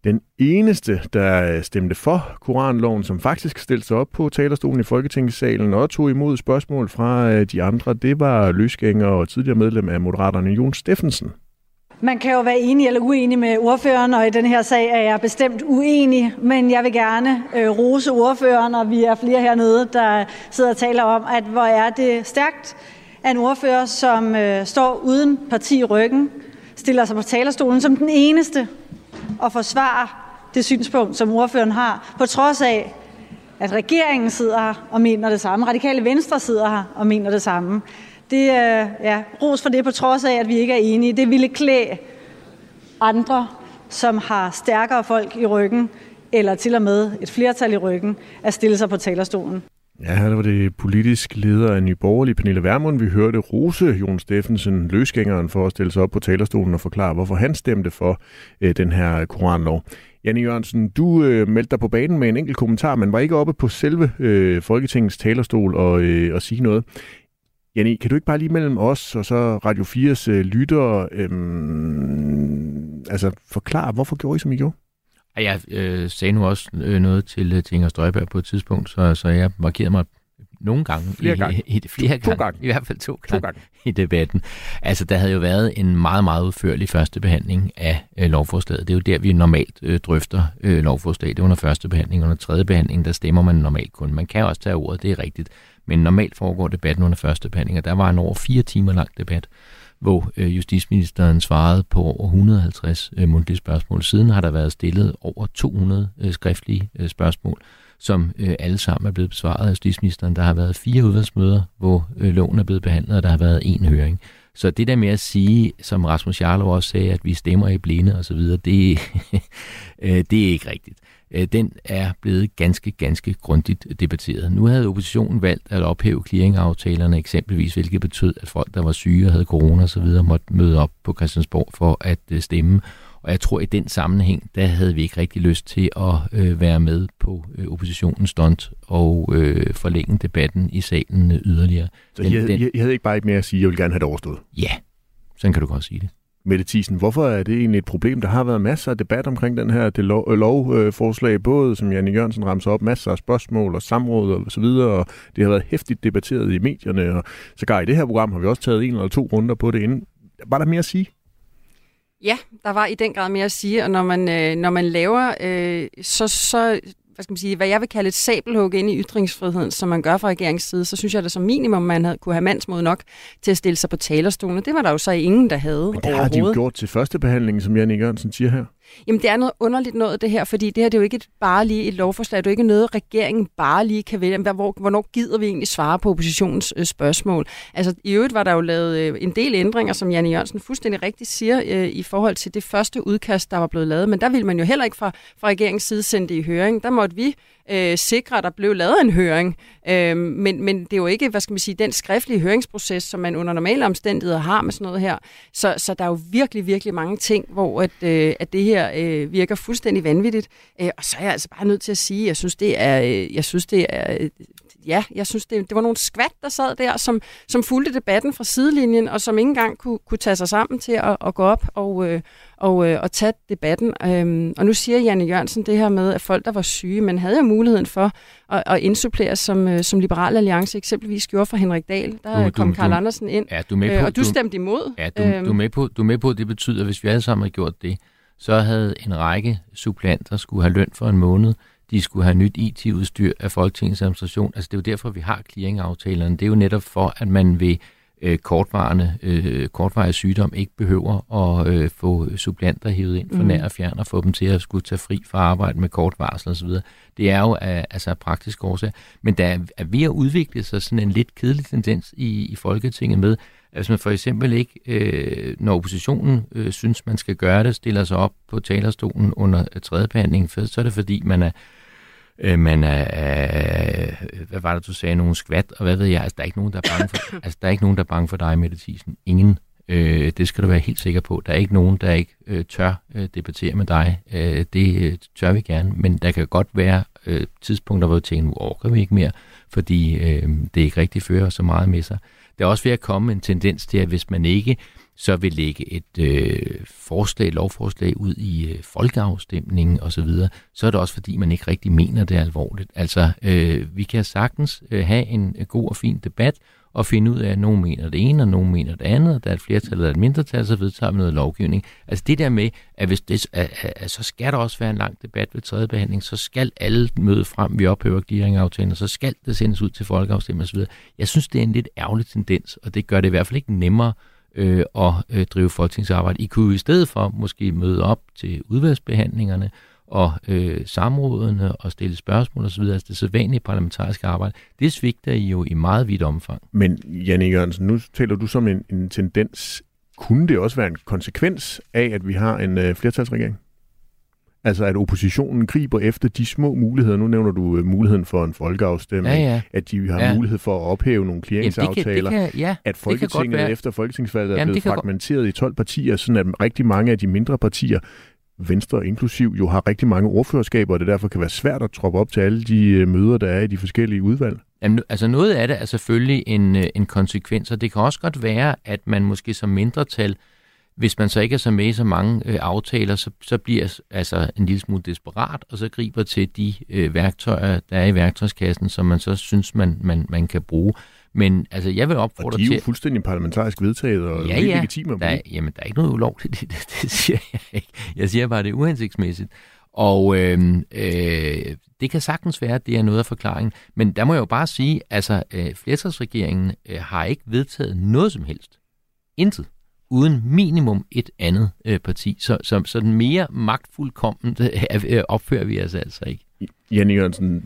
Den eneste, der øh, stemte for Koranloven, som faktisk stillede sig op på talerstolen i Folketingssalen og tog imod spørgsmål fra øh, de andre, det var løsgænger og tidligere medlem af Moderaterne, Jon Steffensen. Man kan jo være enig eller uenig med ordføreren, og i den her sag er jeg bestemt uenig, men jeg vil gerne øh, rose ordføreren, og vi er flere hernede, der sidder og taler om, at hvor er det stærkt, at en ordfører, som øh, står uden parti i ryggen, stiller sig på talerstolen som den eneste og forsvarer det synspunkt, som ordføreren har, på trods af, at regeringen sidder her og mener det samme. Radikale Venstre sidder her og mener det samme. Det er ja, ros for det, på trods af, at vi ikke er enige. Det ville klæde andre, som har stærkere folk i ryggen, eller til og med et flertal i ryggen, at stille sig på talerstolen. Ja, her var det politisk leder af Nye Borgerlige, Pernille Vermund. Vi hørte Rose Jon Steffensen, løsgængeren, for at stille sig op på talerstolen og forklare, hvorfor han stemte for øh, den her koranlov. Janne Jørgensen, du øh, meldte dig på banen med en enkelt kommentar, men var ikke oppe på selve øh, Folketingets talerstol og, øh, og sige noget. Janne, kan du ikke bare lige mellem os og så Radio 4's øh, lyttere øh, altså forklare, hvorfor gjorde I, som I gjorde? Jeg øh, sagde nu også øh, noget til, øh, til Inger Støjberg på et tidspunkt, så, så jeg markerede mig nogle gange. Flere i, gange. I, i, flere to, gange. to gange. I hvert fald to, to gange i debatten. Altså, der havde jo været en meget, meget udførlig første behandling af øh, lovforslaget. Det er jo der, vi normalt øh, drøfter øh, lovforslag. Det er under første behandling. Under tredje behandling, der stemmer man normalt kun. Man kan også tage ordet, det er rigtigt. Men normalt foregår debatten under første behandling, og der var en over fire timer lang debat hvor øh, justitsministeren svarede på over 150 øh, mundtlige spørgsmål. Siden har der været stillet over 200 øh, skriftlige øh, spørgsmål, som øh, alle sammen er blevet besvaret af justitsministeren. Der har været fire udvalgsmøder, hvor øh, loven er blevet behandlet, og der har været en høring. Så det der med at sige, som Rasmus Jarlov også sagde, at vi stemmer i blinde osv., det, øh, det er ikke rigtigt. Øh, den er blevet ganske, ganske grundigt debatteret. Nu havde oppositionen valgt at ophæve clearingaftalerne eksempelvis, hvilket betød, at folk, der var syge og havde corona osv., måtte møde op på Christiansborg for at øh, stemme. Og jeg tror, at i den sammenhæng, der havde vi ikke rigtig lyst til at øh, være med på øh, oppositionens stunt og øh, forlænge debatten i salen øh, yderligere. Så den, I, havde, den... I havde ikke bare ikke mere at sige, at jeg vil gerne have det overstået? Ja, sådan kan du godt sige det. Mette Thiesen, hvorfor er det egentlig et problem? Der har været masser af debat omkring den her det lov, øh, lovforslag, både som Janne Jørgensen ramser op, masser af spørgsmål og samråd og så videre, og det har været hæftigt debatteret i medierne, og sågar i det her program har vi også taget en eller to runder på det inden. Var der mere at sige? Ja, der var i den grad mere at sige, og når man, øh, når man laver øh, så, så hvad skal man sige, hvad jeg vil kalde et sabelhug ind i ytringsfriheden, som man gør fra regeringens side, så synes jeg, at som minimum, man havde, kunne have mandsmod nok til at stille sig på talerstolen. Det var der jo så ingen, der havde Men det har de jo gjort til første behandling, som Jan Jørgensen siger her. Jamen, det er noget underligt noget, det her, fordi det her det er jo ikke et, bare lige et lovforslag. Det er jo ikke noget, regeringen bare lige kan vælge. Hvor, hvornår gider vi egentlig svare på oppositionens øh, spørgsmål? Altså, i øvrigt var der jo lavet øh, en del ændringer, som Janne Jørgensen fuldstændig rigtigt siger, øh, i forhold til det første udkast, der var blevet lavet. Men der ville man jo heller ikke fra, fra regeringens side sende det i høring. Der måtte vi øh, sikre, at der blev lavet en høring. Øh, men, men det er jo ikke, hvad skal man sige, den skriftlige høringsproces, som man under normale omstændigheder har med sådan noget her. Så, så der er jo virkelig, virkelig mange ting, hvor at, øh, at det her øh, virker fuldstændig vanvittigt. Øh, og så er jeg altså bare nødt til at sige, jeg synes, det er, øh, jeg synes, det er øh, ja, jeg synes, det, det var nogle skvat, der sad der, som, som fulgte debatten fra sidelinjen, og som ikke engang kunne, kunne tage sig sammen til at, at gå op og, øh, og, øh, og tage debatten. Øhm, og nu siger Janne Jørgensen det her med, at folk, der var syge, men havde jo muligheden for at, at indsupplere, som, øh, som Liberal Alliance eksempelvis gjorde for Henrik Dahl. Der du, kom Karl Andersen ind, ja, du med på, øh, og du, du stemte imod. Ja, du, øhm, du, er med på, du er med på, at det betyder, at hvis vi alle sammen havde gjort det, så havde en række supplanter skulle have løn for en måned, de skulle have nyt IT-udstyr af Folketingets administration. Altså det er jo derfor, vi har clearingaftalerne. Det er jo netop for, at man ved øh, kortvarende, øh, kortvarig sygdom ikke behøver at øh, få supplanter hævet ind for mm. nær og fjern og få dem til at skulle tage fri fra arbejde med kort varsel osv. Det er jo af, altså praktisk årsag. Men der er, er ved at udvikle sig sådan en lidt kedelig tendens i, i Folketinget med, hvis man for eksempel ikke, øh, når oppositionen øh, synes, man skal gøre det, stiller sig op på talerstolen under øh, tredje behandling, så er det fordi, man er øh, man er, øh, hvad var det, du sagde, nogle skvat, og hvad ved jeg, altså der er ikke nogen, der er bange for, altså, der er ikke nogen, der er bange for dig, Mette Thiesen. Ingen. Øh, det skal du være helt sikker på. Der er ikke nogen, der ikke øh, tør øh, debattere med dig. Øh, det øh, tør vi gerne, men der kan godt være øh, tidspunkter, hvor vi tænker, nu orker vi ikke mere, fordi øh, det ikke rigtig fører så meget med sig. Der er også ved at komme en tendens til, at hvis man ikke så vil lægge et øh, forslag, lovforslag ud i øh, folkeafstemningen osv., så, så er det også fordi, man ikke rigtig mener det alvorligt. Altså, øh, vi kan sagtens øh, have en øh, god og fin debat, og finde ud af, at nogen mener det ene, og nogen mener det andet, og der er et flertal eller et mindretal, så vedtager vi noget lovgivning. Altså det der med, at, hvis det, at, at, at så skal der også være en lang debat ved tredje behandling, så skal alle møde frem, vi ophører clearingaftalen, og så skal det sendes ud til folkeafstemning osv. Jeg synes, det er en lidt ærgerlig tendens, og det gør det i hvert fald ikke nemmere øh, at øh, drive folketingsarbejde. I kunne i stedet for måske møde op til udvalgsbehandlingerne og øh, samrådene og stille spørgsmål osv., altså det sædvanlige parlamentariske arbejde, det svigter I jo i meget vidt omfang. Men Janne Jørgensen, nu taler du som en, en tendens. kunne det også være en konsekvens af, at vi har en øh, flertalsregering? Altså at oppositionen griber efter de små muligheder. Nu nævner du øh, muligheden for en folkeafstemning, Ja, ja. at de har Ja. mulighed for at ophæve nogle clearingsaftaler. det kan, ja, at det kan godt Folketinget være. efter folketingsvalget er Jamen, blevet det kan godt- fragmenteret i 12 partier, sådan at rigtig mange af de mindre partier, Venstre inklusiv, jo har rigtig mange ordførerskaber, og det derfor kan være svært at troppe op til alle de øh, møder, der er i de forskellige udvalg. Jamen, altså noget af det er selvfølgelig en, øh, en konsekvens, og det kan også godt være, at man måske som mindretal, hvis man så ikke er så med i så mange øh, aftaler, så, så bliver altså en lille smule desperat, og så griber til de øh, værktøjer, der er i værktøjskassen, som man så synes, man, man, man kan bruge. Men altså, jeg vil Og opfordre de er til... jo fuldstændig parlamentarisk vedtaget og Ja, helt ja. legitime Der er, jamen, der er ikke noget ulovligt i det, det siger jeg ikke. Jeg siger bare, at det er uhensigtsmæssigt. Og øh, øh, det kan sagtens være, at det er noget af forklaringen. Men der må jeg jo bare sige, altså øh, flertalsregeringen øh, har ikke vedtaget noget som helst. Intet. Uden minimum et andet øh, parti. Så, så, så den mere magtfuldkomment øh, opfører vi os altså ikke. Jan Jørgensen,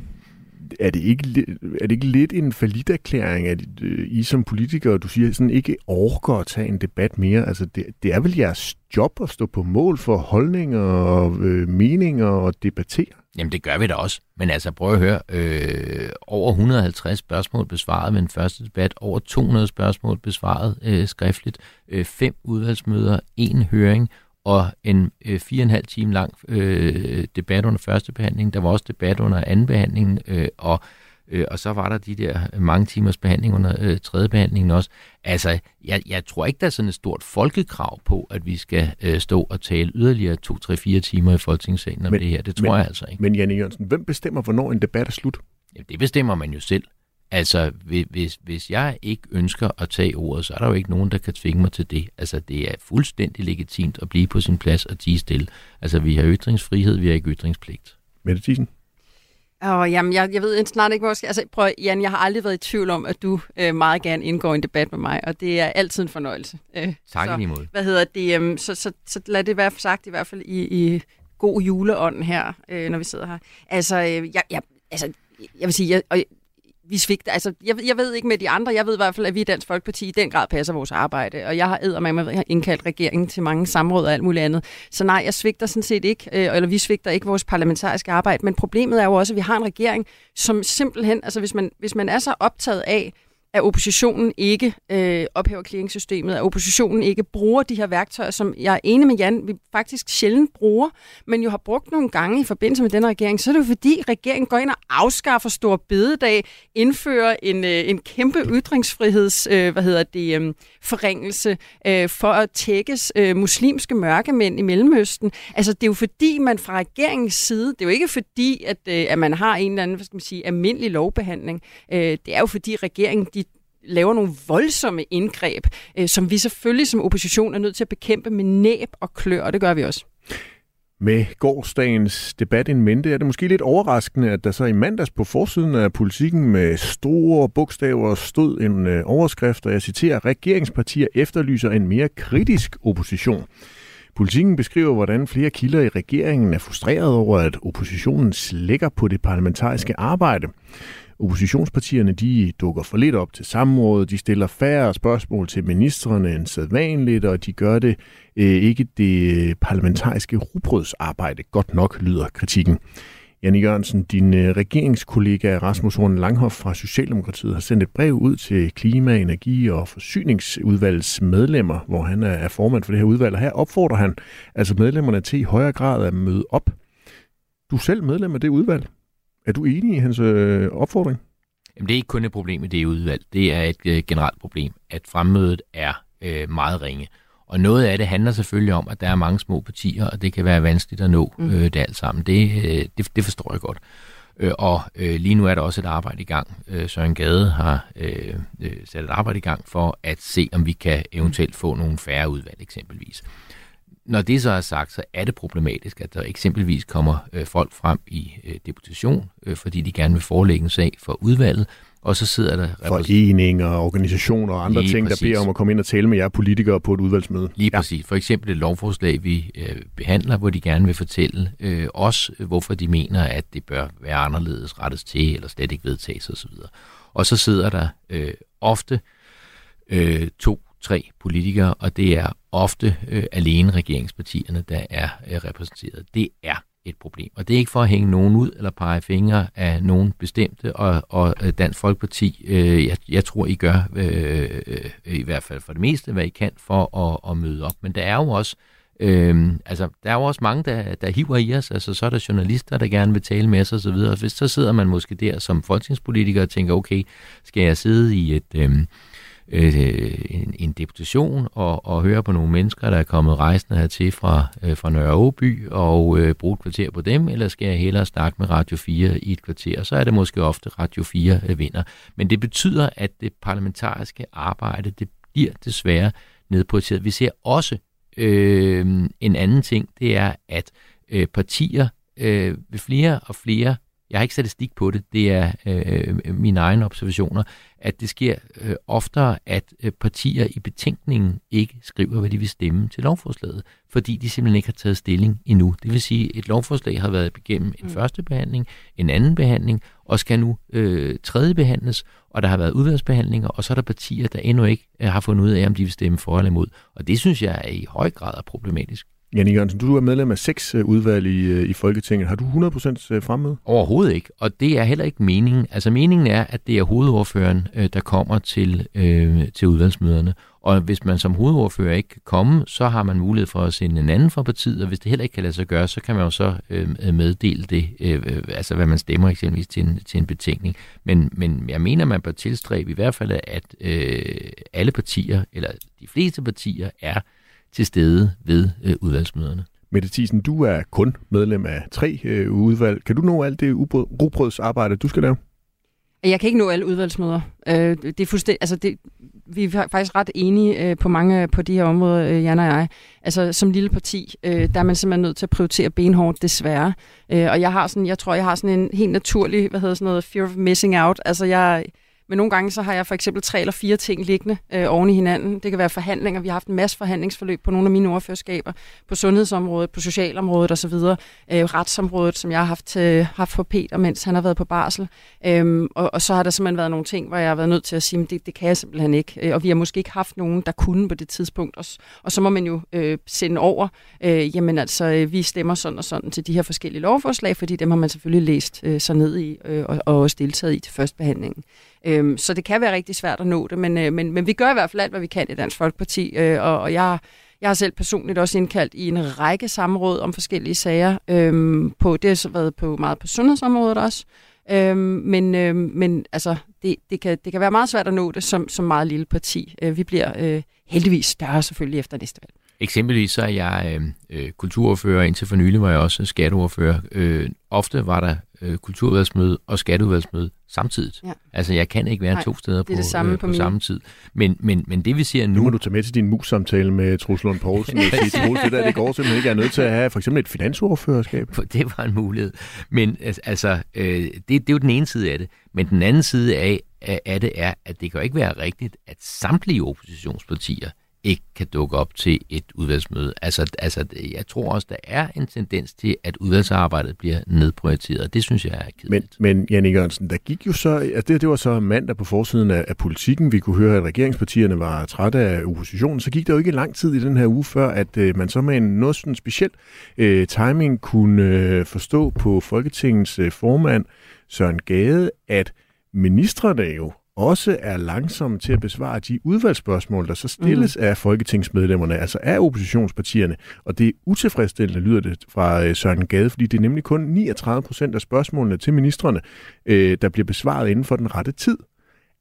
er det ikke, er det ikke lidt en erklæring, at øh, I som politikere, du siger, sådan ikke orker at tage en debat mere? Altså, det, det er vel jeres job at stå på mål for holdninger og øh, meninger og debattere? Jamen, det gør vi da også. Men altså, prøv at høre. Øh, over 150 spørgsmål besvaret ved den første debat. Over 200 spørgsmål besvaret øh, skriftligt. Øh, fem udvalgsmøder, en høring og en øh, fire og en halv time lang øh, debat under første behandling. Der var også debat under anden behandling, øh, og, øh, og så var der de der mange timers behandling under øh, tredje behandlingen også. Altså, jeg, jeg tror ikke, der er sådan et stort folkekrav på, at vi skal øh, stå og tale yderligere to, tre, fire timer i Folketingssalen om Men- det her. Det tror men- jeg altså ikke. Men Janne Jørgensen, hvem bestemmer, hvornår en debat er slut? Ja, det bestemmer man jo selv. Altså, hvis- hvis, jeg ikke ønsker at tage ordet, så er der jo ikke nogen, der kan tvinge mig til det. Altså, det er fuldstændig legitimt at blive på sin plads og tige stille. Altså, vi har ytringsfrihed, vi har ikke ytringspligt. Mette Thiesen? Og jamen, jeg, jeg ved snart ikke, hvor jeg skal... Altså, prøv, Jan, jeg har aldrig været i tvivl om, at du øh, meget gerne indgår i en debat med mig, og det er altid en fornøjelse. Øh, Tak så, i lige måde. Hvad hedder det? Um, så, så, så lad det være sagt i hvert fald i, i god juleånd her, øh, når vi sidder her. Altså, øh, jeg, jeg, altså, jeg vil sige, jeg, og vi svigter, altså, jeg, jeg ved ikke med de andre, jeg ved i hvert fald, at vi i Dansk Folkeparti i den grad passer vores arbejde, og jeg har eddermame indkaldt regeringen til mange samråd og alt muligt andet. Så nej, jeg svigter sådan set ikke, øh, eller vi svigter ikke vores parlamentariske arbejde, men problemet er jo også, at vi har en regering, som simpelthen, altså hvis man, hvis man er så optaget af, at oppositionen ikke øh, ophæver clearingssystemet, at oppositionen ikke bruger de her værktøjer, som jeg er enig med Jan, vi faktisk sjældent bruger, men jo har brugt nogle gange i forbindelse med den regering, så er det jo fordi, regeringen går ind og afskaffer stor bededag, indfører en, øh, en kæmpe ytringsfriheds, øh, hvad hedder det, øh, forringelse øh, for at tækkes øh, muslimske mørkemænd i Mellemøsten. Altså, det er jo fordi, man fra regeringens side, det er jo ikke fordi, at, øh, at man har en eller anden, hvad skal man sige, almindelig lovbehandling. Øh, det er jo fordi, regeringen, de laver nogle voldsomme indgreb, øh, som vi selvfølgelig som opposition er nødt til at bekæmpe med næb og klør, og det gør vi også. Med gårdsdagens debat in mente er det måske lidt overraskende, at der så i mandags på forsiden af politikken med store bogstaver stod en øh, overskrift, og jeg citerer, regeringspartier efterlyser en mere kritisk opposition. Politikken beskriver, hvordan flere kilder i regeringen er frustreret over, at oppositionen slækker på det parlamentariske arbejde. Oppositionspartierne de dukker for lidt op til samrådet, de stiller færre spørgsmål til ministerne end sædvanligt, og de gør det øh, ikke det parlamentariske rubrødsarbejde godt nok, lyder kritikken. Janne Jørgensen, din øh, regeringskollega Rasmus Horn Langhoff fra Socialdemokratiet har sendt et brev ud til Klima-, Energi- og Forsyningsudvalgets medlemmer, hvor han er er formand for det her udvalg, og her opfordrer han altså medlemmerne til i højere grad at møde op. Du er selv medlem af det udvalg. Er du enig i hans øh, opfordring? Jamen, det er ikke kun et problem i det udvalg. Det er et øh, generelt problem, at fremmødet er øh, meget ringe. Og noget af det handler selvfølgelig om, at der er mange små partier, og det kan være vanskeligt at nå Mm. øh, det alt sammen. Det, øh, det, det forstår jeg godt. Øh, og øh, lige nu er der også et arbejde i gang. Øh, Søren Gade har øh, øh, sat et arbejde i gang for at se, om vi kan eventuelt få nogle færre udvalg eksempelvis. Når det så er sagt, så er det problematisk, at der eksempelvis kommer øh, folk frem i øh, deputation, øh, fordi de gerne vil forelægge en sag for udvalget, og så sidder der Foreninger, organisationer og andre Lige ting, præcis. der beder om at komme ind og tale med jer politikere på et udvalgsmøde. Lige ja. præcis. For eksempel et lovforslag, vi øh, behandler, hvor de gerne vil fortælle øh, os, øh, hvorfor de mener, at det bør være anderledes rettes til, eller slet ikke vedtages osv. Og så sidder der øh, ofte øh, to, tre politikere, og det er ofte øh, alene regeringspartierne, der er øh, repræsenteret. Det er et problem. Og det er ikke for at hænge nogen ud eller pege fingre af nogen bestemte, og, og øh, Dansk Folkeparti, øh, jeg, jeg tror, I gør øh, øh, i hvert fald for det meste, hvad I kan for at, at møde op. Men der er jo også øh, altså, der er jo også mange, der, der hiver i os. Altså, så er der journalister, der gerne vil tale med os osv. Hvis så sidder man måske der som folketingspolitiker og tænker, okay, skal jeg sidde i et... Øh, øh, en, en deputation og, og høre på nogle mennesker, der er kommet rejsende hertil fra, øh, fra Nørre Åby og øh, bruge et kvarter på dem, eller skal jeg hellere snakke med Radio 4 i et kvarter? Så er det måske ofte Radio 4 øh, vinder. Men det betyder, at det parlamentariske arbejde, det bliver desværre nedprioriteret. Vi ser også øh, en anden ting, det er, at øh, partier øh, ved flere og flere jeg har ikke statistik på det, det er øh, mine egne observationer, at det sker øh, oftere, at øh, partier i betænkningen ikke skriver, hvad de vil stemme til lovforslaget, fordi de simpelthen ikke har taget stilling endnu. Det vil sige, at et lovforslag har været igennem en mm. første behandling, en anden behandling, og skal nu øh, tredje behandles, og der har været udvalgsbehandlinger, og så er der partier, der endnu ikke øh, har fundet ud af, om de vil stemme for eller imod. Og det synes jeg er i høj grad er problematisk. Janne Jørgensen, du er medlem af seks øh, udvalg i, øh, i Folketinget. Har du 100% øh, fremmøde? Overhovedet ikke, og det er heller ikke meningen. Altså meningen er, at det er hovedordføreren, øh, der kommer til, øh, til udvalgsmøderne. Og hvis man som hovedordfører ikke kan komme, så har man mulighed for at sende en anden fra partiet, og hvis det heller ikke kan lade sig gøre, så kan man jo så øh, meddele det, øh, altså hvad man stemmer eksempelvis til en, til en betænkning. Men, men jeg mener, man bør tilstræbe i hvert fald, at øh, alle partier, eller de fleste partier, er til stede ved øh, udvalgsmøderne. Mette Thiesen, du er kun medlem af tre øh, udvalg. Kan du nå alt det rugbrødsarbejde, du skal lave? Jeg kan ikke nå alle udvalgsmøder. Øh, det er fuldstændig, altså det, vi er faktisk ret enige øh, på mange på de her områder, øh, Jan og jeg. Altså som lille parti, øh, der er man simpelthen nødt til at prioritere benhårdt, desværre. Øh, og jeg har sådan, jeg tror, jeg har sådan en helt naturlig, hvad hedder sådan noget, fear of missing out. Altså jeg, men nogle gange så har jeg for eksempel tre eller fire ting liggende øh, oven i hinanden. Det kan være forhandlinger. Vi har haft en masse forhandlingsforløb på nogle af mine ordførerskaber, på sundhedsområdet, på socialområdet osv., øh, retsområdet, som jeg har haft, øh, haft for Peter, mens han har været på barsel. Øhm, og, og så har der simpelthen været nogle ting, hvor jeg har været nødt til at sige, at det, det kan jeg simpelthen ikke. Øh, og vi har måske ikke haft nogen, der kunne på det tidspunkt. Og, og så må man jo øh, sende over, øh, jamen altså, øh, vi stemmer sådan og sådan til de her forskellige lovforslag, fordi dem har man selvfølgelig læst øh, sig ned i øh, og, og også deltaget i til førstbehandlingen. Øhm, så det kan være rigtig svært at nå det, men, øh, men, men vi gør i hvert fald alt, hvad vi kan i Dansk Folkeparti, øh, og, og jeg, jeg har selv personligt også indkaldt i en række samråd om forskellige sager. Øhm, på, det har så været på meget på sundhedsområdet også. Øhm, men, øhm, men altså, det, det, kan, det kan være meget svært at nå det som, som meget lille parti. Øh, vi bliver øh, heldigvis større selvfølgelig efter næste valg. Eksempelvis så er jeg øh, øh kulturordfører, indtil for nylig var jeg også skatteordfører. Øh, ofte var der øh, kulturudvalgsmøde og skatteudvalgsmøde samtidig. Ja. Altså, jeg kan ikke være Nej, to steder på, det samme, øh, på, på samme tid. Men, men, men det vi ser nu... Nu må du tage med til din mus-samtale med Truls Lund Poulsen og sige, Truls, det der, det går simpelthen ikke. Jeg er nødt til at have for eksempel et finansordførerskab. Det var en mulighed. Men altså, øh, det, det er jo den ene side af det. Men den anden side af, af det er, at det kan ikke være rigtigt, at samtlige oppositionspartier ikke kan dukke op til et udvalgsmøde. Altså, altså, jeg tror også, der er en tendens til, at udvalgsarbejdet bliver nedprioriteret. Det synes jeg er kedeligt. Men, men Janne Jørgensen, der gik jo så, altså det, det var så mandag på forsiden af, af politikken. Vi kunne høre, at regeringspartierne var trætte af oppositionen. Så gik der jo ikke lang tid i den her uge før, at øh, man så med en noget sådan speciel øh, timing kunne øh, forstå på Folketingets øh, formand Søren Gade, at ministerne jo også er langsomme til at besvare de udvalgsspørgsmål, der så stilles mm. af folketingsmedlemmerne, altså af oppositionspartierne. Og det er utilfredsstillende, lyder det fra øh, Søren Gade, fordi det er nemlig kun 39 procent af spørgsmålene til ministerne, øh, der bliver besvaret inden for den rette tid.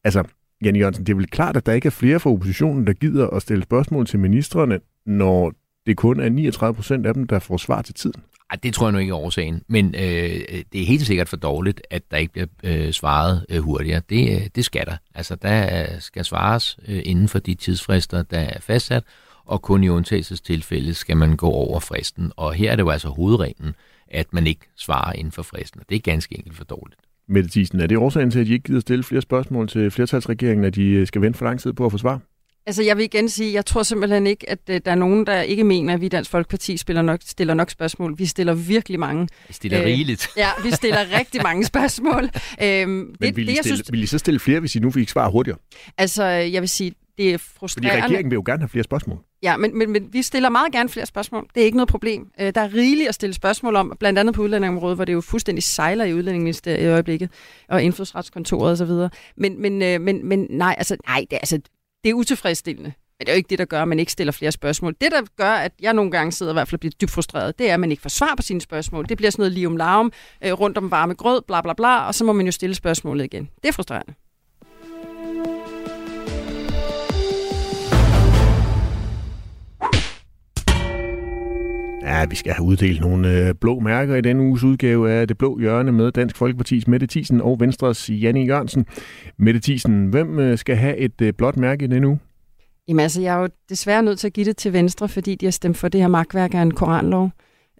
Altså, Jan Jørgensen, det er vel klart, at der ikke er flere fra oppositionen, der gider at stille spørgsmål til ministerne, når det kun er 39 procent af dem, der får svar til tiden. Ej, det tror jeg nu ikke er årsagen, men øh, øh, det er helt sikkert for dårligt, at der ikke bliver øh, svaret øh, hurtigere. Det, øh, det skal der. Altså, der øh, skal svares øh, inden for de tidsfrister, der er fastsat, og kun i undtagelsestilfælde skal man gå over fristen. Og her er det jo altså hovedreglen, at man ikke svarer inden for fristen, og det er ganske enkelt for dårligt. Mette Thiesen, er det årsagen til, at de ikke gider stille flere spørgsmål til flertalsregeringen, at de øh, skal vente for lang tid på at få svar? Altså, jeg vil igen sige, jeg tror simpelthen ikke, at uh, der er nogen, der ikke mener, at vi i Dansk Folkeparti spiller nok, stiller nok spørgsmål. Vi stiller virkelig mange. Vi stiller øh, rigeligt. Ja, vi stiller rigtig mange spørgsmål. Øhm, Men det, vil, I det, stille, synes, vil I så stille flere, hvis I nu fik svar hurtigere? Altså, jeg vil sige, det er frustrerende. Fordi regeringen vil jo gerne have flere spørgsmål. Ja, men, men, men vi stiller meget gerne flere spørgsmål. Det er ikke noget problem. Øh, der er rigeligt at stille spørgsmål om, blandt andet på udlændingområdet, hvor det jo fuldstændig sejler i udlændingeministeriet i øjeblikket, og indfødsretskontoret osv. Men, men, øh, men, men nej, altså, nej det, altså, det er utilfredsstillende. Men det er jo ikke det, der gør, at man ikke stiller flere spørgsmål. Det, der gør, at jeg nogle gange sidder i hvert fald bliver dybt frustreret, det er, at man ikke får svar på sine spørgsmål. Det bliver sådan noget lige om larm, øh, rundt om varme grød, bla bla bla, og så må man jo stille spørgsmålet igen. Det er frustrerende. Ja, vi skal have uddelt nogle øh, blå mærker i denne uges udgave af Det Blå Hjørne med Dansk Folkepartis Mette Thiesen og Venstres Janne Jørgensen. Mette Thiesen, hvem øh, skal have et øh, blåt mærke i denne uge? Jamen altså, jeg er jo desværre nødt til at give det til Venstre, fordi de har stemt for det her magtværk af en koranlov.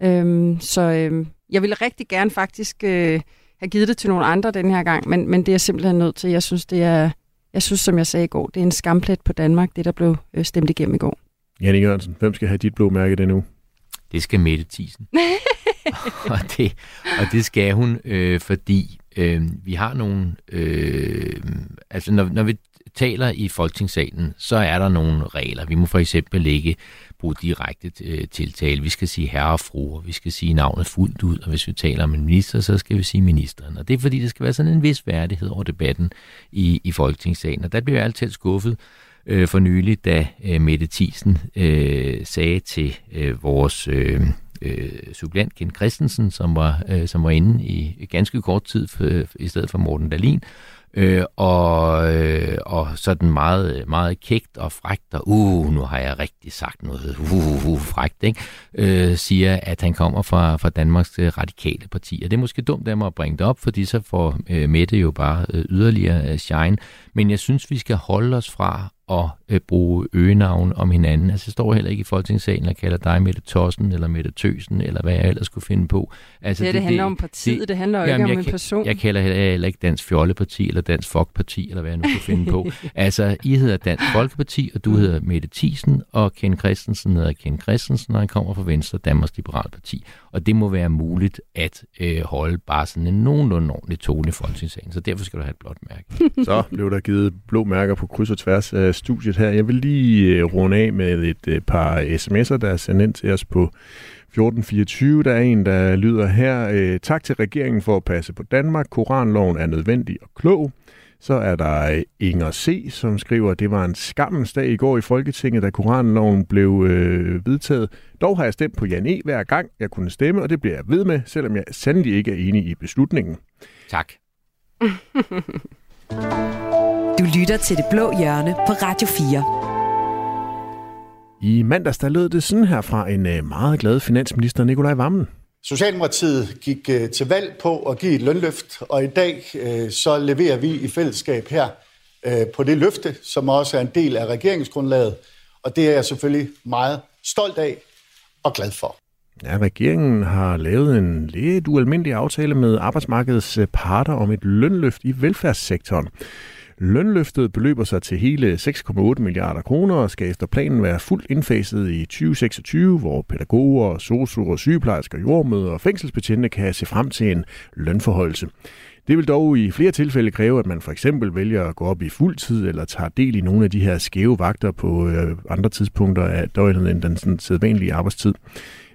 Øhm, så øhm, jeg ville rigtig gerne faktisk øh, have givet det til nogle andre den her gang, men, men det er jeg simpelthen nødt til. Jeg synes, det er, jeg synes, som jeg sagde i går, det er en skamplet på Danmark, det der blev øh, stemt igennem i går. Janne Jørgensen, hvem skal have dit blå mærke denne uge? Det skal Mette Thiesen. og, det, og det skal hun, øh, fordi øh, vi har nogle... Øh, altså, når, når vi taler i Folketingssalen, så er der nogle regler. Vi må for eksempel ikke bruge direkte øh, tiltale. Vi skal sige herre og fru, og vi skal sige navnet fuldt ud, og hvis vi taler om en minister, så skal vi sige ministeren. Og det er fordi, der skal være sådan en vis værdighed over debatten i, i Folketingssalen. Og der bliver jeg altid skuffet, øh, for nylig, da øh, Mette Thiesen øh, sagde til øh, vores øh, øh, supplant Ken Christensen, som var, øh, som var inde i ganske kort tid for, øh, i stedet for Morten Dalin, øh, og, øh, og sådan meget, meget kægt og frægt, og uh, nu har jeg rigtig sagt noget uh, uh, uh frægt, ikke? Øh, siger, at han kommer fra, fra Danmarks øh, radikale parti. Og det er måske dumt af mig at bringe det op, fordi så får øh, Mette jo bare øh, yderligere øh, shine. Men jeg synes, vi skal holde os fra at øh, bruge øgenavn om hinanden. Altså, jeg står heller ikke i Folketingssalen og kalder dig Mette Tossen, eller Mette Tøsen, eller hvad jeg ellers skulle finde på. Altså, det, det, det handler det, om partiet, det, det handler jo ikke om en person. Jeg kalder heller ikke Dansk Fjolleparti, eller Dansk Folkeparti, eller hvad jeg nu kunne finde på. altså, I hedder Dansk Folkeparti, og du hedder Mette Thiesen, og Ken Christensen hedder Ken Christensen, og han kommer fra Venstre, Danmarks Liberale Parti. Og det må være muligt at øh, holde bare sådan en nogenlunde ordentlig tone i Folketingssalen, så derfor skal du have et blåt mærke. så blev der givet blå mærker på kryds og tværs af studiet her. Jeg vil lige øh, runde af med et øh, par sms'er, der er sendt ind til os på 1424. Der er en, der lyder her. Øh, tak til regeringen for at passe på Danmark. Koranloven er nødvendig og klog. Så er der Inger C., som skriver, at det var en skammens dag i går i Folketinget, da Koranloven blev øh, vedtaget. Dog har jeg stemt på Jan E. hver gang, jeg kunne stemme, og det bliver jeg ved med, selvom jeg sandelig ikke er enig i beslutningen. Tak. Du lytter til Det Blå Hjørne på Radio 4. I mandags der lød det sådan her fra en øh, meget glad finansminister Nikolaj Vammen. Socialdemokratiet gik øh, til valg på at give et lønløft, og i dag øh, så leverer vi i fællesskab her på det løfte, som også er en del af regeringsgrundlaget, og det er jeg selvfølgelig meget stolt af og glad for. Ja, regeringen har lavet en lidt ualmindelig aftale med arbejdsmarkedets parter om et lønløft i velfærdssektoren. Lønløftet beløber sig til hele 6,8 milliarder kroner og skal efter planen være fuldt indfaset i 2026, hvor pædagoger, sosuer, sygeplejersker, jordmøder og fængselsbetjente kan se frem til en lønforholdelse. Det vil dog i flere tilfælde kræve, at man for eksempel vælger at gå op i fuld tid eller tager del i nogle af de her skæve vagter på øh, andre tidspunkter af døgnet end den sådan, sædvanlige arbejdstid.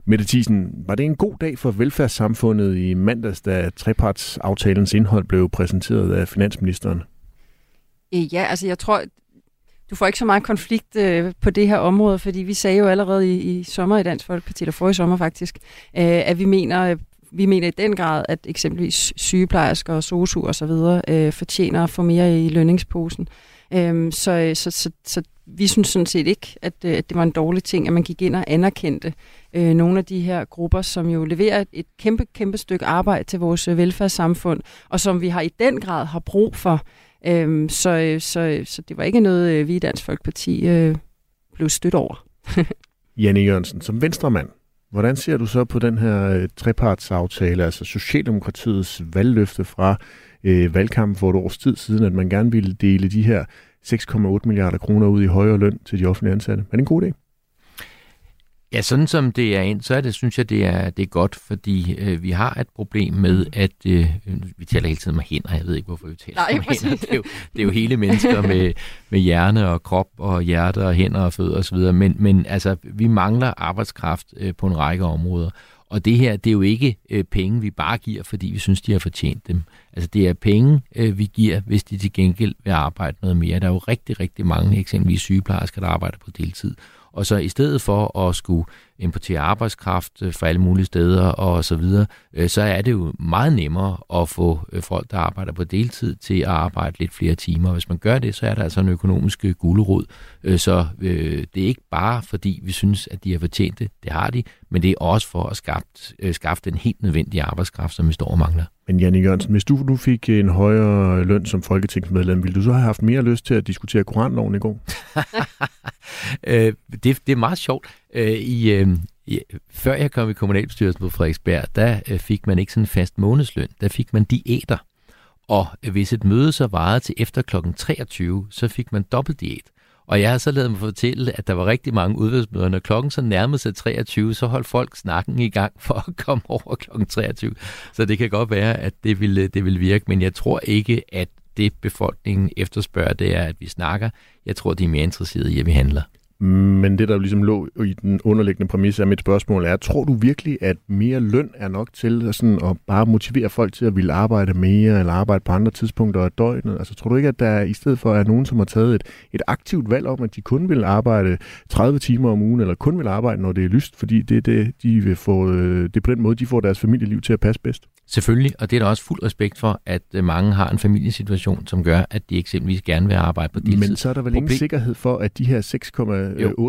Mette Thiesen, var det en god dag for velfærdssamfundet i mandags, da trepartsaftalens indhold blev præsenteret af finansministeren? Øh, ja, altså jeg tror, du får ikke så meget konflikt øh, på det her område, fordi vi sagde jo allerede i, i sommer i Dansk Folkeparti, eller forrige sommer faktisk, øh, at vi mener, øh, vi mener i den grad, at eksempelvis sygeplejersker og sosu og så videre øh, fortjener at få mere i lønningsposen. Øh, så, så, så, så vi synes sådan set ikke, at, øh, at det var en dårlig ting, at man gik ind og anerkendte øh, nogle af de her grupper, som jo leverer et, et kæmpe, kæmpe stykke arbejde til vores øh, velfærdssamfund, og som vi har i den grad har brug for. Øhm, så, øh, så, øh, så det var ikke noget, øh, vi i Dansk Folkeparti øh, blev stødt over. Janne Jørgensen, som venstremand, hvordan ser du så på den her trepartsaftale, altså Socialdemokratiets valgløfte fra øh, valgkampen for et års tid siden, at man gerne ville dele de her 6,8 milliarder kroner ud i højere løn til de offentlige ansatte? Er det en god idé? Ja, sådan som det er ind, så er det, synes jeg, det er, det er godt, fordi øh, vi har et problem med, at øh, vi taler hele tiden om hænder, jeg ved ikke, hvorfor vi taler Nej, om hænder. Det er, jo, det er jo hele mennesker med, med hjerne og krop og hjerte og hænder og fødder osv., men, men altså, vi mangler arbejdskraft øh, på en række områder, og det her, det er jo ikke øh, penge, vi bare giver, fordi vi synes, de har fortjent dem. Altså det er penge, øh, vi giver, hvis de til gengæld vil arbejde noget mere. Der er jo rigtig, rigtig mange, eksempelvis sygeplejersker, der arbejder på deltid. Og så i stedet for at skulle importere arbejdskraft øh, fra alle mulige steder og så videre, øh, så er det jo meget nemmere at få øh, folk, der arbejder på deltid, til at arbejde lidt flere timer. Hvis man gør det, så er der altså en økonomisk gulerod. Så det er ikke bare fordi, vi synes, at de har fortjent det. Det har de, men det er også for at skaffe, skaffe den helt nødvendige arbejdskraft, som vi står og mangler. Men Janne Jørgensen, hvis du nu fik en højere løn som folketingsmedlem, ville du så have haft mere lyst til at diskutere koranloven i går? øh, det, det er meget sjovt. Øh, i, øh, i, før jeg kom i kommunalbestyrelsen på Frederiksberg, der øh, fik man ikke sådan en fast månedsløn. Der fik man diæter. Og øh, hvis et møde så varede til efter kl. 23, så fik man dobbelt diæt. Og jeg har så lavet mig fortælle, at der var rigtig mange udvalgsmøder. Når klokken så nærmede sig 23, så holdt folk snakken i gang for at komme over klokken 23. Så det kan godt være, at det ville, det ville virke, men jeg tror ikke, at det befolkningen efterspørger, det er, at vi snakker. Jeg tror, de er mere interesserede i, at vi handler. Men det, der ligesom lå i den underliggende præmis af mit spørgsmål er, tror du virkelig, at mere løn er nok til sådan at bare motivere folk til at ville arbejde mere eller arbejde på andre tidspunkter af døgnet? Altså tror du ikke, at der i stedet for er nogen, som har taget et, et aktivt valg om, at de kun vil arbejde 30 timer om ugen, eller kun vil arbejde, når det er lyst, fordi det det, de vil få, øh, det er på den måde, de får deres familieliv til at passe bedst? Selvfølgelig, og det er der også fuld respekt for, at øh, mange har en familiesituation, som gør, at de eksempelvis gerne vil arbejde på deltid. Men så er der vel Problem... ingen sikkerhed for, at de her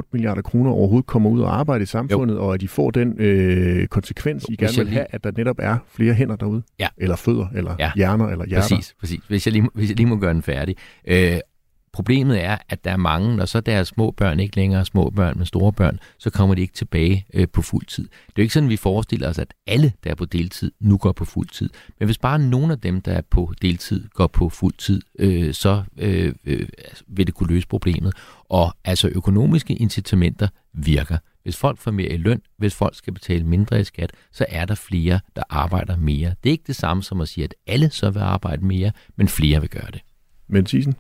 6,8 milliarder kroner overhovedet kommer ud og arbejde i samfundet, jo. og at de får den øh, konsekvens, I gerne vil lige... have, at der netop er flere hænder derude? Ja. Eller fødder, eller ja. hjerner, eller hjerter? Præcis, præcis. Hvis jeg lige, hvis jeg lige må gøre den færdig. Øh, Problemet er, at der er mange, når så deres små børn ikke længere er små børn, men store børn, så kommer de ikke tilbage øh, på fuld tid. Det er jo ikke sådan, vi forestiller os, at alle, der er på deltid, nu går på fuld tid. Men hvis bare nogle af dem, der er på deltid, går på fuld tid, øh, så øh, øh, vil det kunne løse problemet. Og altså økonomiske incitamenter virker. Hvis folk får mere i løn, hvis folk skal betale mindre i skat, så er der flere, der arbejder mere. Det er ikke det samme som at sige, at alle så vil arbejde mere, men flere vil gøre det. Men Thyssen?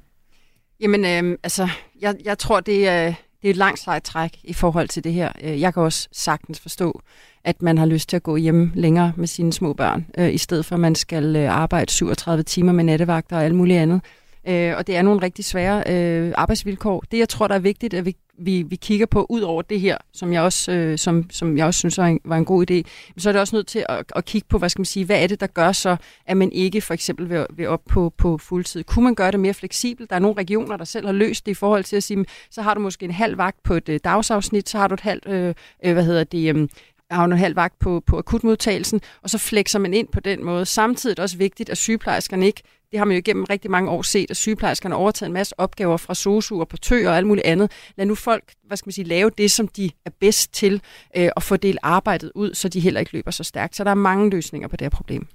Jamen, øh, altså, jeg, jeg tror, det er, det er et langt sejt træk i forhold til det her. Øh, jeg kan også sagtens forstå, at man har lyst til at gå hjem længere med sine små børn, øh, i stedet for at man skal øh, arbejde 37 timer med nattevagter og alt muligt andet. Øh, og det er nogle rigtig svære øh, arbejdsvilkår. Det, jeg tror, der er vigtigt, at vi, vi, vi kigger på, ud over det her, som jeg også, øh, som, som jeg også synes var en, var en god idé, så er det også nødt til at, at kigge på, hvad skal man sige, hvad er det, der gør så, at man ikke for eksempel vil, vil op på, på fuldtid. Kunne man gøre det mere fleksibelt? Der er nogle regioner, der selv har løst det i forhold til at sige, så har du måske en halv vagt på et øh, dagsafsnit, så har du et halvt, øh, øh hvad hedder det, øh, har en halv vagt på, på akutmodtagelsen, og så flexer man ind på den måde. Samtidig er det også vigtigt, at sygeplejerskerne ikke det har man jo igennem rigtig mange år set, at sygeplejerskerne har overtaget en masse opgaver fra sosu og portører og alt muligt andet. Lad nu folk, hvad skal man sige, lave det, som de er bedst til, øh, og få delt arbejdet ud, så de heller ikke løber så stærkt. Så der er mange løsninger på det her problem.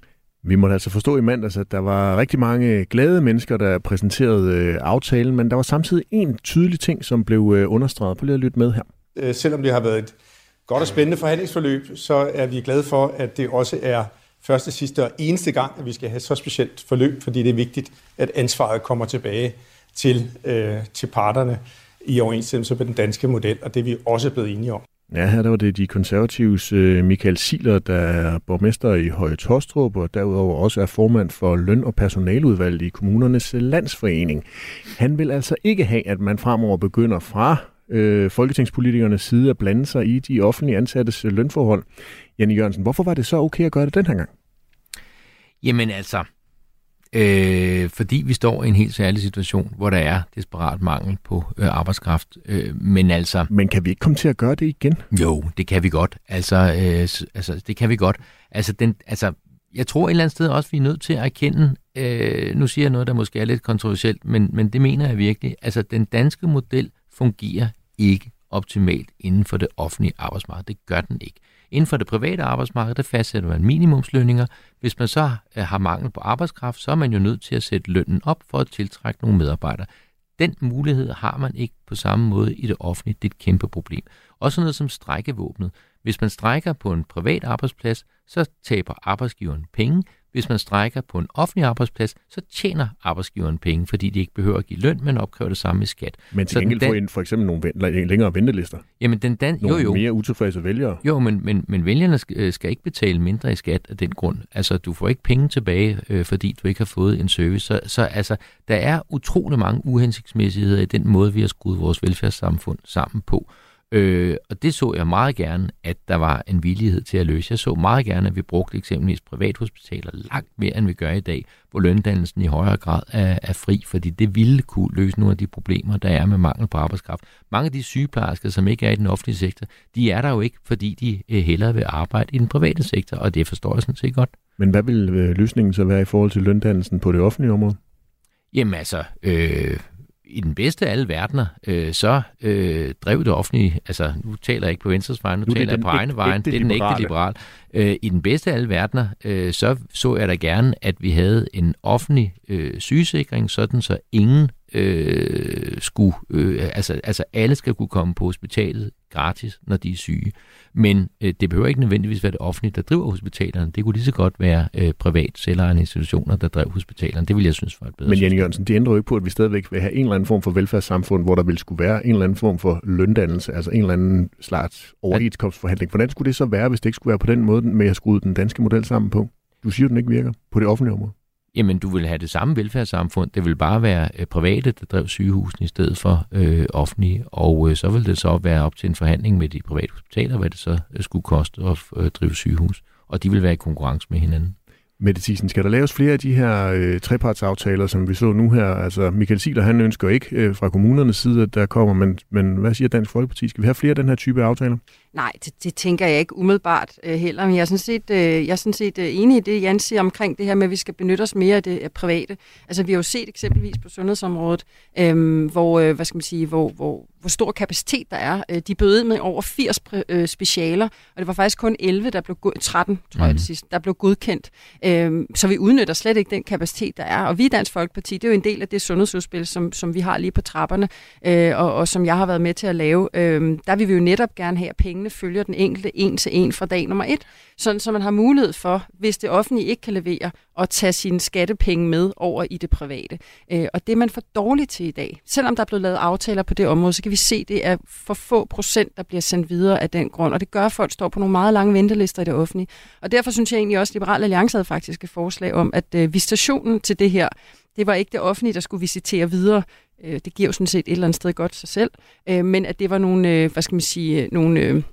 Vi måtte altså forstå i mandags, at der var rigtig mange glade mennesker, der præsenterede øh, aftalen, men der var samtidig en tydelig ting, som blev øh, understreget. Prøv lige at lytte med her. Øh, selvom det har været et godt og spændende forhandlingsforløb, så er vi glade for, at det også er første, sidste og eneste gang, at vi skal have så specielt forløb, fordi det er vigtigt, at ansvaret kommer tilbage til, øh, til parterne i overensstemmelse med den danske model, og det er vi også blevet enige om. Ja, her der var det de konservatives øh, Michael Siler, der er borgmester i Høje Tostrup, og derudover også er formand for løn- og personaludvalget i kommunernes landsforening. Han vil altså ikke have, at man fremover begynder fra øh, folketingspolitikernes side at blande sig i de offentlige ansattes lønforhold. Janne Jørgensen, hvorfor var det så okay at gøre det den her gang? Jamen altså, øh, fordi vi står i en helt særlig situation, hvor der er desperat mangel på øh, arbejdskraft. Øh, men altså... Men kan vi ikke komme til at gøre det igen? Jo, det kan vi godt. Altså, øh, altså det kan vi godt. Altså, den, altså, jeg tror et eller andet sted også, vi er nødt til at erkende, øh, nu siger jeg noget, der måske er lidt kontroversielt, men, men det mener jeg virkelig. Altså, den danske model fungerer ikke optimalt inden for det offentlige arbejdsmarked. Det gør den ikke. Inden for det private arbejdsmarked, der fastsætter man minimumslønninger. Hvis man så øh, har mangel på arbejdskraft, så er man jo nødt til at sætte lønnen op for at tiltrække nogle medarbejdere. Den mulighed har man ikke på samme måde i det offentlige. Det er et kæmpe problem. Også noget som strækkevåbnet. Hvis man strækker på en privat arbejdsplads, så taber arbejdsgiveren penge. Hvis man strækker på en offentlig arbejdsplads, så tjener arbejdsgiveren penge, fordi de ikke behøver at give løn, men opkræver det samme i skat. Men til gengæld får for eksempel nogle ven- længere ventelister. Jamen, den dan- nogle jo, jo. mere utilfredse vælgere. Jo, men, men, men vælgerne skal, øh, skal ikke betale mindre i skat af den grund. Altså, du får ikke penge tilbage, øh, fordi du ikke har fået en service. Så, så altså, der er utrolig mange uhensigtsmæssigheder i den måde, vi har skruet vores velfærdssamfund sammen på. Øh, og det så jeg meget gerne, at der var en villighed til at løse. Jeg så meget gerne, at vi brugte eksempelvis privathospitaler langt mere, end vi gør i dag, hvor løndannelsen i højere grad er, er fri, fordi det ville kunne løse nogle af de problemer, der er med mangel på arbejdskraft. Mange af de sygeplejersker, som ikke er i den offentlige sektor, de er der jo ikke, fordi de øh, hellere vil arbejde i den private sektor, og det forstår jeg sådan set godt. Men hvad vil øh, løsningen så være i forhold til løndannelsen på det offentlige område? Jamen altså, øh, i den bedste af alle verdener, øh, så øh, drev det offentlige, altså nu taler jeg ikke på Venstres vej, nu, nu taler jeg på egne vejen, det er den ægte liberal. Øh, I den bedste af alle verdener, øh, så så jeg da gerne, at vi havde en offentlig øh, sygesikring, sådan så ingen øh, skulle, øh, altså, altså alle skal kunne komme på hospitalet gratis, når de er syge. Men øh, det behøver ikke nødvendigvis være det offentlige, der driver hospitalerne. Det kunne lige så godt være øh, privat selvejende institutioner, der drev hospitalerne. Det vil jeg synes var et bedre Men Janne Jørgensen, det ændrer jo ikke på, at vi stadigvæk vil have en eller anden form for velfærdssamfund, hvor der vil skulle være en eller anden form for løndannelse, altså en eller anden slags overenskomstforhandling. Hvordan skulle det så være, hvis det ikke skulle være på den måde, med at skrue den danske model sammen på? Du siger, at den ikke virker på det offentlige område. Jamen, du vil have det samme velfærdssamfund. Det vil bare være øh, private, der drev sygehusene i stedet for øh, offentlige. Og øh, så vil det så være op til en forhandling med de private hospitaler, hvad det så øh, skulle koste at øh, drive sygehus. Og de vil være i konkurrence med hinanden. Mette Thiesen, skal der laves flere af de her øh, trepartsaftaler, som vi så nu her? Altså, Michael Siler, han ønsker ikke øh, fra kommunernes side, at der kommer, men, men hvad siger Dansk Folkeparti? Skal vi have flere af den her type aftaler? Nej, det, det tænker jeg ikke umiddelbart øh, heller, men jeg er sådan set, øh, jeg er sådan set øh, enig i det, Jan siger omkring det her med, at vi skal benytte os mere af det private. Altså, vi har jo set eksempelvis på sundhedsområdet, øh, hvor, øh, hvad skal man sige, hvor, hvor, hvor stor kapacitet der er. Øh, de bøde med over 80 øh, specialer, og det var faktisk kun 11, der blev 13, tror jeg det sidste, der blev godkendt. Øh, så vi udnytter slet ikke den kapacitet, der er. Og vi i Dansk Folkeparti, det er jo en del af det sundhedsudspil, som, som vi har lige på trapperne, øh, og, og som jeg har været med til at lave. Øh, der vil vi jo netop gerne have, at pengene følger den enkelte en til en fra dag nummer et, sådan så man har mulighed for, hvis det offentlige ikke kan levere, at tage sine skattepenge med over i det private. Øh, og det er man for dårligt til i dag. Selvom der er blevet lavet aftaler på det område, så kan vi se, at det er for få procent, der bliver sendt videre af den grund. Og det gør, at folk står på nogle meget lange ventelister i det offentlige. Og derfor synes jeg egentlig også, at Liberal Alliance havde faktisk et forslag om, at øh, visitationen til det her, det var ikke det offentlige, der skulle visitere videre. Øh, det giver jo sådan set et eller andet sted godt sig selv. Øh, men at det var nogle, øh, hvad skal man sige, øh, nogle... Øh,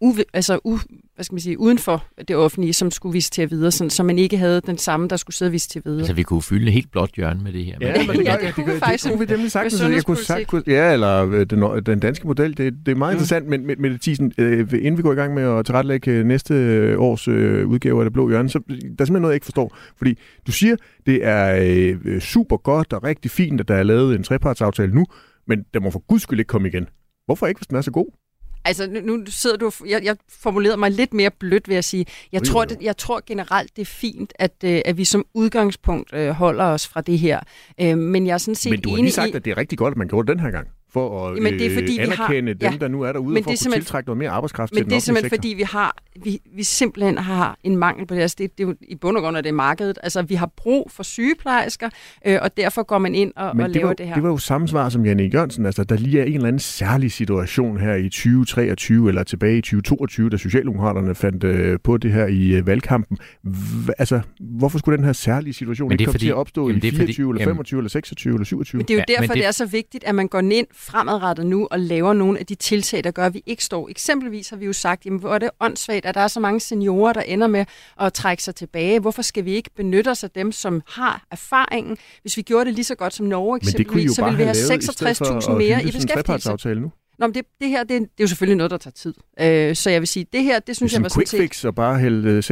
u, altså u, hvad skal man sige, uden for det offentlige, som skulle visitere videre, sådan, så man ikke havde den samme, der skulle sidde og visitere videre. Altså, vi kunne fylde helt blåt hjørne med det her. Ja, men det, ja, det, det det, kunne det, faktisk det kunne vi nemlig sagtens. med Jeg kunne sagt, kunne, ja, eller øh, den, den danske model, det, det er meget mm. interessant, men med, med Thiesen, øh, inden vi går i gang med at tilrettelægge øh, næste års øh, udgave af Det Blå Hjørne, så der er simpelthen noget, jeg ikke forstår. Fordi du siger, det er øh, super godt og rigtig fint, at der er lavet en trepartsaftale nu, men der må for guds skyld ikke komme igen. Hvorfor ikke, hvis den er så god? Altså, nu, nu sidder du... Jeg, jeg formulerede mig lidt mere blødt ved at sige, jeg, Jo, tror, det, jeg tror generelt, det er fint, at, øh, at vi som udgangspunkt øh, holder os fra det her. Øh, men jeg er sådan set Men du har lige sagt, i... at det er rigtig godt, at man gjorde det den her gang, for at Jamen, det er, fordi øh, vi har- anerkende dem, ja. der nu er derude, Men for det er at kunne tiltrække noget mere arbejdskraft til Men det er simpelthen, sektor. fordi vi har vi, vi simpelthen har en mangel på det. Altså, det, det er jo i bund og grund af det er markedet. Altså, vi har brug for sygeplejersker, øh, og derfor går man ind og, Men og det laver var, det her. det var jo samme svar som Janne Jørgensen. Altså, der lige er en eller anden særlig situation her i 2023 eller tilbage i 2022, da Socialdemokraterne fandt øh, på det her i øh, valgkampen. Hva, altså, hvorfor skulle den her særlige situation Men ikke komme fordi- til at opstå jamen, i det er fordi- 24 eller jamen- 25 eller 26 eller 27? Men det er jo Ja, men derfor, det er så vigtigt, at man går ind fremadrettet nu og laver nogle af de tiltag, der gør, at vi ikke står. Eksempelvis har vi jo sagt, jamen, hvor er det åndssvagt, at der er så mange seniorer, der ender med at trække sig tilbage. Hvorfor skal vi ikke benytte os af dem, som har erfaringen? Hvis vi gjorde det lige så godt som Norge det eksempelvis, så ville vi have have lavet, i stedet for 66.000 at mere i beskæftigelse. nu. Nå, men det, det her, det, er- det er jo selvfølgelig noget, der tager tid. Øh, så jeg vil sige, det her, det Det er synes jeg var quick set... fix og bare hælde øh,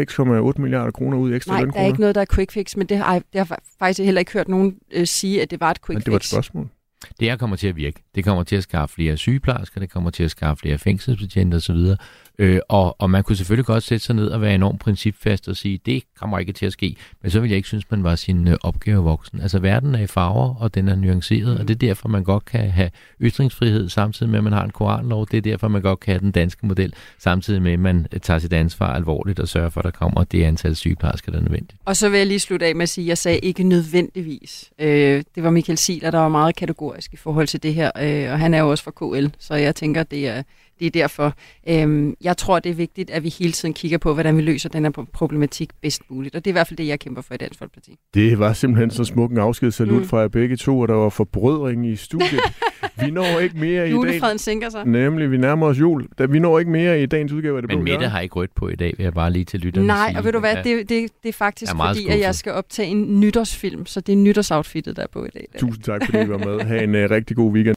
6,8 milliarder kroner ud i ekstra Nej, der lønkroner. er ikke noget, der er quick fix, men det har, det har faktisk heller ikke hørt nogen øh, sige, at det var et quick Men det var et fix. spørgsmål. Det her kommer til at virke. Det kommer til at skaffe flere sygeplejersker, det kommer til at skaffe flere fængselsbetjente osv. Øh, og, og man kunne selvfølgelig godt sætte sig ned og være enormt principfast og sige, det kommer ikke til at ske. Men så vil jeg ikke synes, man var sin øh, opgave voksen. Altså verden er i farver, og den er nuanceret, og det er derfor, man godt kan have ytringsfrihed samtidig med, at man har en koranlov. Det er derfor, man godt kan have den danske model, samtidig med, at man tager sit ansvar alvorligt og sørger for, at der kommer det antal sygeplejersker, der er nødvendigt. Og så vil jeg lige slutte af med at sige, at jeg sagde ikke nødvendigvis. Øh, det var Michael Siler, der var meget kategorisk i forhold til det her, øh, og han er jo også fra KL, så jeg tænker, det er, det er derfor. Øh, jeg tror, det er vigtigt, at vi hele tiden kigger på, hvordan vi løser den her problematik bedst muligt, og det er i hvert fald det, jeg kæmper for i Dansk Folkeparti. Det var simpelthen så smuk en afskedssalut mm. fra jer begge to, og der var forbrødring i studiet. vi når ikke mere i dag. Julefreden sænker sig. Nemlig, vi nærmer os jul. Da vi når ikke mere i dagens udgave af det Men Mette har ikke rødt på i dag, vil jeg bare lige til lytterne Nej, sige. og ved du hvad, det, det, det er faktisk er fordi, at jeg skuffet. skal optage en nytårsfilm, så det er nytårsoutfittet, der er på i dag. Tusind tak, fordi I var med. Ha' en uh, rigtig god weekend.